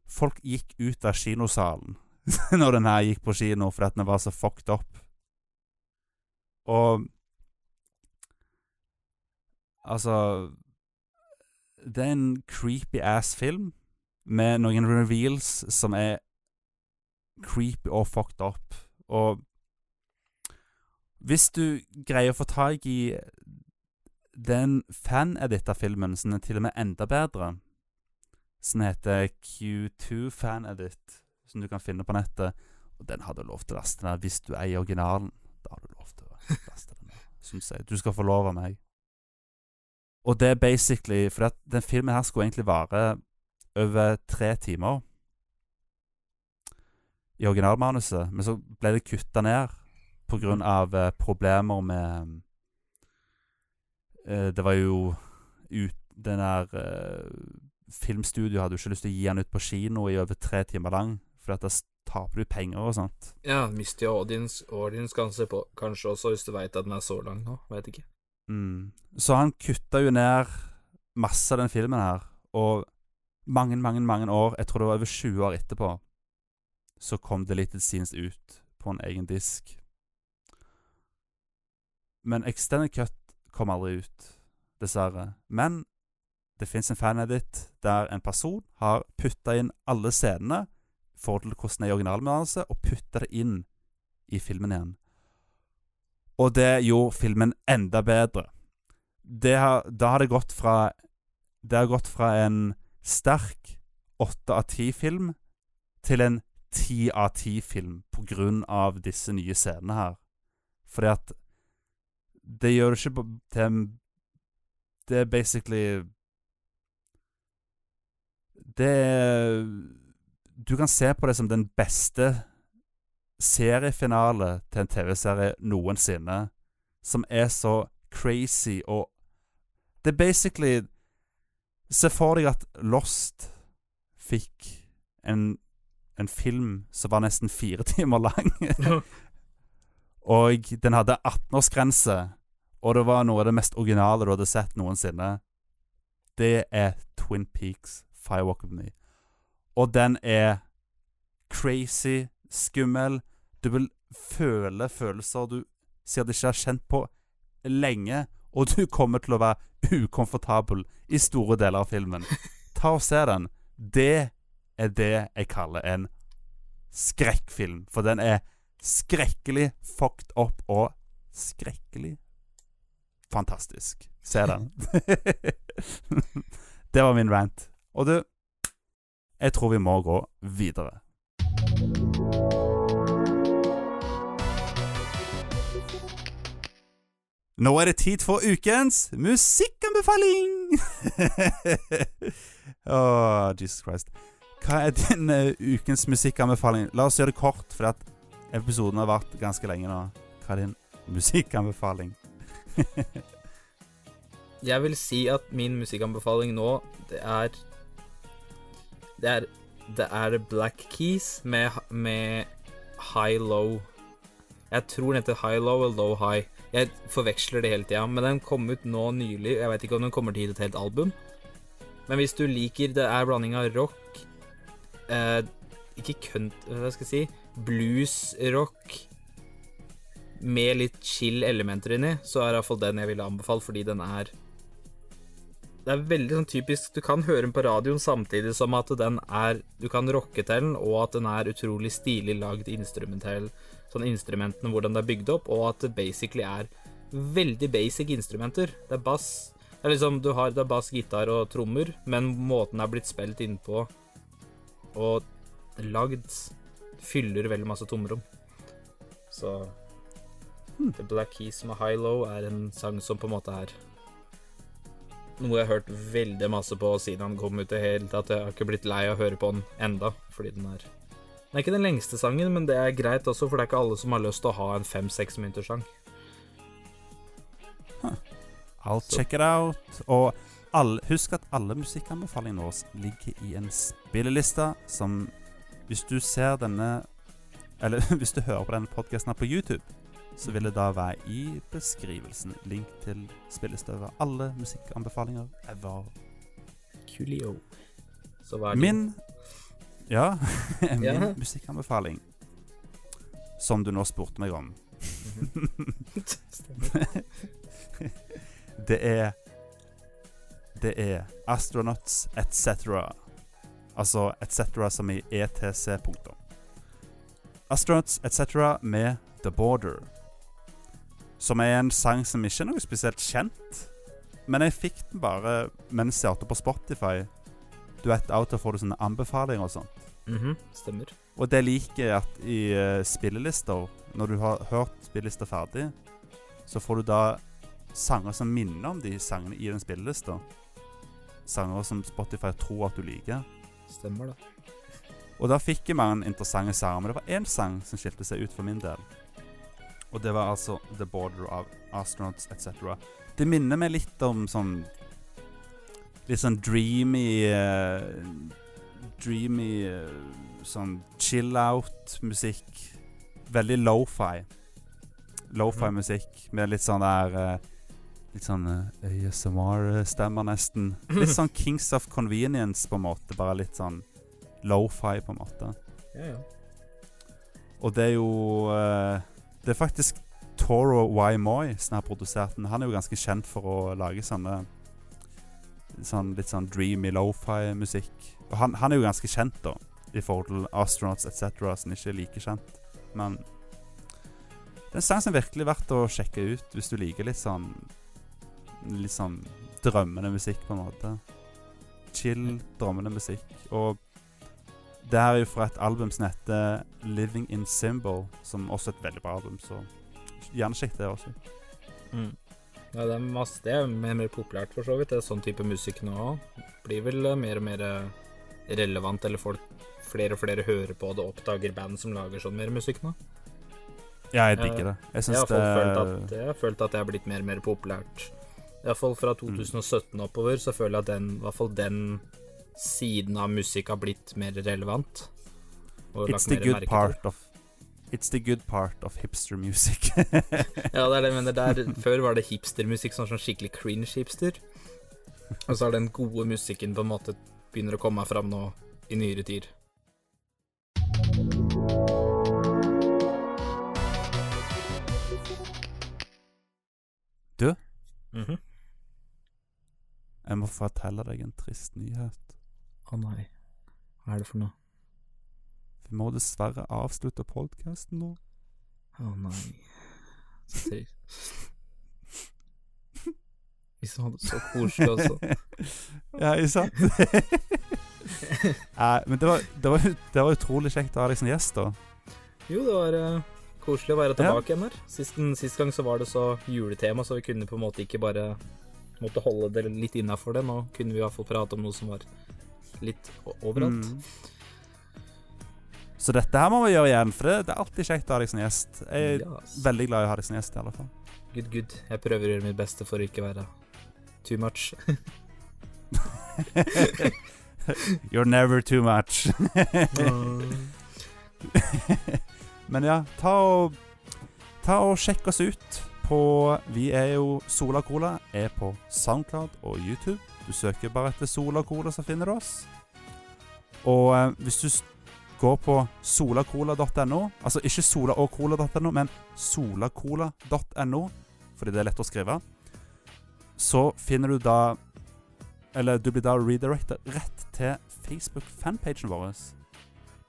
Folk gikk ut av kinosalen når den her gikk på kino, fordi at den var så fucked up. Og Altså Det er en creepy ass film med noen reveals som er creepy og fucked up. Og hvis du greier å få tak i den fan-edit-filmen som er til og med enda bedre, som heter Q2 fan-edit, som du kan finne på nettet, og den har du lov til å laste ned hvis du eier originalen. Da har du lov til å laste den ned, syns jeg. Du skal få lov av meg. Og det er basically For den filmen her skulle egentlig vare over tre timer i originalmanuset, men så ble det kutta ned på grunn av eh, problemer med eh, Det var jo ut Den der eh, Filmstudioet hadde jo ikke lyst til å gi den ut på kino i over tre timer lang, for da taper du penger og sånt. Ja, mister jo audience, audience kanskje, på, kanskje også, hvis du veit at den er så lang nå. Veit ikke. Mm. Så han kutta jo ned masse av den filmen her, og mange, mange, mange år, jeg tror det var over 20 år etterpå, så kom Deleted Scenes ut på en egen disk. Men Extended Cut kom aldri ut, dessverre. Men det fins en fanedit der en person har putta inn alle scenene i forhold til hvordan det er i originalmanuse, og putta det inn i filmen igjen. Og det gjorde filmen enda bedre. Har, da har det gått fra Det har gått fra en sterk åtte av ti-film til en ti av ti-film på grunn av disse nye scenene her. Fordi at det gjør det ikke til en Det er basically Det er Du kan se på det som den beste seriefinale til en TV-serie noensinne, som er så crazy og Det er basically Se for deg at Lost fikk en, en film som var nesten fire timer lang. og den hadde 18-årsgrense, og det var noe av det mest originale du hadde sett noensinne. Det er Twin Peaks Firewalk of Me. Og den er crazy, skummel. Du vil føle følelser du sikkert ikke har kjent på lenge, og du kommer til å være ukomfortabel i store deler av filmen. Ta og se den. Det er det jeg kaller en skrekkfilm. For den er skrekkelig fucked up og skrekkelig fantastisk. Se den. det var min rant. Og du, jeg tror vi må gå videre. Nå er det tid for ukens musikkanbefaling! Oh, Jesus Christ. Hva er din uh, ukens musikkanbefaling? La oss gjøre det kort, for episoden har vært ganske lenge nå. Hva er din musikkanbefaling? Jeg vil si at min musikkanbefaling nå, det er Det er, det er Black Keys med, med High Low. Jeg tror den heter High Low eller Low High. Jeg forveksler det hele tida, men den kom ut nå nylig. Jeg veit ikke om den kommer til et helt album. Men hvis du liker Det er blanding av rock eh, Ikke kønt, hva skal jeg si Blues-rock med litt chill elementer inni, så er iallfall den jeg ville anbefalt, fordi den er Det er veldig sånn typisk Du kan høre den på radioen samtidig som at den er Du kan rocke til den, og at den er utrolig stilig lagd instrumentell sånn instrumentene, hvordan det er bygd opp, og at det basically er veldig basic instrumenter. Det er bass Det er liksom, du har, det er bass, gitar og trommer, men måten det er blitt spilt innpå og lagd, fyller veldig masse tomrom. Så hmm. The Black Keys med High Low er en sang som på en måte er noe jeg har hørt veldig masse på siden han kom ut i hele tatt. Jeg har ikke blitt lei av å høre på den enda, fordi den er det er ikke den lengste sangen, men det er greit også, for det er ikke alle som har lyst til å ha en fem-seks minutters sang. Huh. I'll Så. check it out. Og alle, husk at alle musikkanbefalingene våre ligger i en spilleliste som Hvis du ser denne Eller hvis du hører på denne podkasten på YouTube, så vil det da være i beskrivelsen link til spilleliste over alle musikkanbefalinger ever. Coolio. Så hva er Min ja, min ja. musikkanbefaling. Som du nå spurte meg om. det er Det er Astronauts etc. Altså etc. som i ETC. Punktum. Astronauts etc. med The Border. Som er en sang som ikke er noe spesielt kjent. Men jeg fikk den bare mens jeg hørte på Spotify. Du vet, til får du sånne anbefalinger og sånt. Mm -hmm, stemmer. Og det liker jeg at i uh, spillelister, når du har hørt spillelista ferdig, så får du da sanger som minner om de sangene i den spillelista. Sanger som Spotify tror at du liker. Stemmer det. Og da fikk jeg mange interessante sanger, men det var én sang som skilte seg ut for min del. Og det var altså The Border of Astronauts etc. Det minner meg litt om sånn Litt sånn dreamy uh, dreamy, uh, sånn chill-out-musikk. Veldig lofi. Lofi-musikk med litt sånn der uh, Litt sånn ASMR-stemmer, nesten. Litt sånn Kings of Convenience, på en måte. Bare litt sånn lofi, på en måte. Ja, ja. Og det er jo eh, Det er faktisk Toro Y. Moy som har produsert den. Han er jo ganske kjent for å lage sånne sånn, Litt sånn dreamy lofi-musikk. Og han, han er jo ganske kjent, da, i forhold til Astronauts etc., som ikke er like kjent. Men det er en sang som virkelig verdt å sjekke ut hvis du liker litt sånn Litt sånn drømmende musikk, på en måte. Chill, drømmende musikk. Og det her er jo fra et album som heter Living in Symbol, som også er et veldig bra album, så gjerne sjekk det også. Mm. Ja, det er masse Det er mer mer populært, for så vidt. Det er sånn type musikk nå òg. Blir vel eh, mer og mer eh, relevant, eller folk flere og flere hører på det, oppdager band som lager sånn mer musikk nå. Ja, jeg digger det. Jeg syns har, det følt at, jeg har følt at det er blitt mer og mer populært. Iallfall fra Mm. 2017 oppover, så føler jeg at den, i hvert fall den siden av musikk har blitt mer relevant. It's the good part of It's the good part of hipster music. Ja, det er det jeg mener. Der, før var det hipstermusikk, sånn, sånn skikkelig cringe hipster. Og så har den gode musikken på en måte begynner å komme fram nå i nyere tid. Du? Mhm. jeg må fortelle deg en trist nyhet. Å nei. Hva er det for noe? Vi må dessverre avslutte podkasten nå. Å nei. Så trist. Vi som hadde det så koselig også. ja, ikke sant? Nei, men det var, det, var, det var utrolig kjekt å ha deg som gjest, da. Jo, det var uh, koselig å være Ja. tilbake igjen her. Sist, sist gang så var det så juletema, så vi kunne på en måte ikke bare måtte holde det litt innafor det. Nå kunne vi i hvert fall prate om noe som var litt overalt. Mm. Så dette her må vi gjøre igjen, for det, det er alltid kjekt å ha deg som gjest. Jeg er yes. veldig glad i å ha deg som gjest, i alle fall. Good, good. Jeg prøver å gjøre mitt beste for å ikke være too much. You're never too much. Men ja, ta og Ta og sjekk oss ut på Vi er jo Sola Cola. Er på Soundcloud og YouTube. Du søker bare etter Sola Cola, så finner du oss. Og eh, hvis du går på solacola.no Altså ikke sola og cola.no, men solacola.no, fordi det er lett å skrive, så finner du da Eller du blir da redirecta rett til Facebook-fanpagen vår.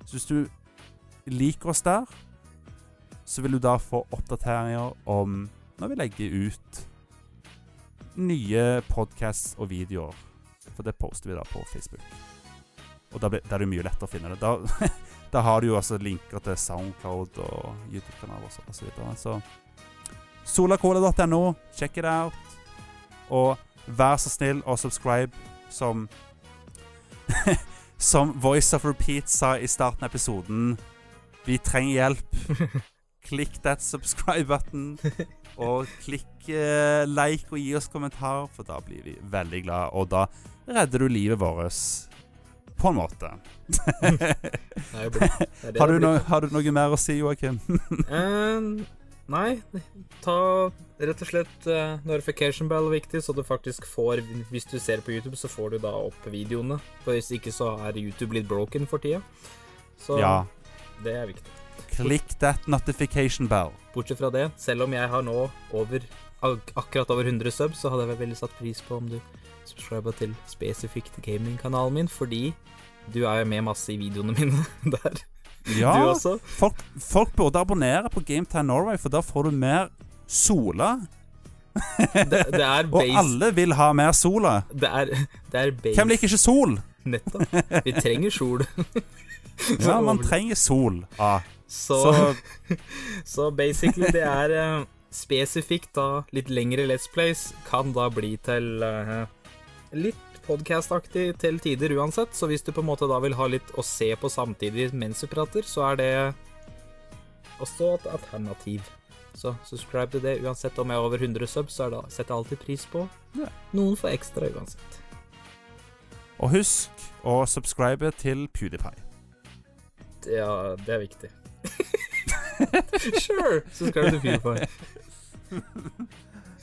Så hvis du liker oss der, så vil du da få oppdateringer om når vi legger ut nye podcasts og videoer. For det poster vi da på Facebook. Og da, er det mye lettere å finne det. Da, da har du jo altså linker til Soundcloud og YouTube-kanaler og og så videre. Så solacola.no, check it out. Og vær så snill og subscribe som Som Voice of Repeat sa i starten av episoden. Vi trenger hjelp. Klikk that subscribe-button. Og klikk eh, like og gi oss kommentar, for da blir vi veldig glad. Og da redder du livet vårt. På en måte. Har, du no, har du noe mer å si, Joakim? Eh, nei, ta rett og slett uh, notification bell viktig, så du faktisk får Hvis du ser på YouTube, så får du da opp videoene. For hvis ikke så er YouTube litt broken for tida. Så ja. det er viktig. Klikk that notification bell. Bortsett fra det, selv om jeg har nå over ak akkurat over 100 subs, så hadde jeg veldig satt pris på om du subscriba til spesifikt gamingkanalen min, fordi du er jo med masse i videoene mine der. Ja, Du også. folk, folk burde abonnere på Gametime Norway, for da får du mer Sola. Det, det er Og alle vil ha mer Sola. Det er, det er base Hvem liker ikke sol? Nettopp. Vi trenger sol. Ja, man trenger sol. Ah, Så, så så basically, det er eh, spesifikt da litt lengre Let's Plays kan da bli til uh, litt podcast-aktig til tider uansett. Så hvis du på en måte da vil ha litt å se på samtidig mens du prater, så er det også et alternativ. Så subscribe til det uansett om jeg er over 100 subs, så det, setter jeg alltid pris på. Noen får ekstra uansett. Og husk å subscribe til PewDiePie. Ja, det er viktig. sure! Så skal du fyre på.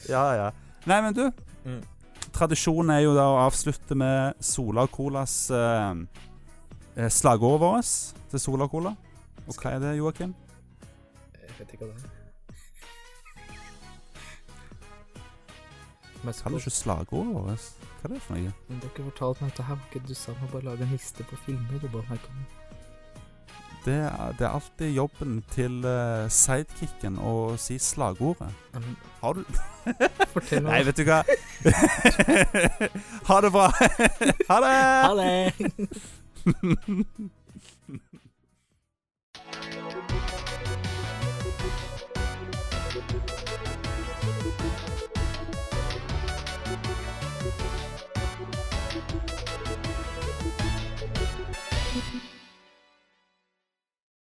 Ja, ja. Nei, men du. Mm. Tradisjonen er jo da å avslutte med Sola Colas eh, eh, slagordet vårt til Sola Cola. Og hva er det, Joakim? Jeg vet ikke hva det er. Kan du ikke slagordet vårt? Hva er det for noe? Men dere fortalte meg dette her, var ikke du sa meg bare lage en liste på filmer? Du bare. Det, det er alltid jobben til uh, sidekicken å si slagordet. Ja, Har du Fortell Nei, vet du hva? ha det bra. ha det! Ha det!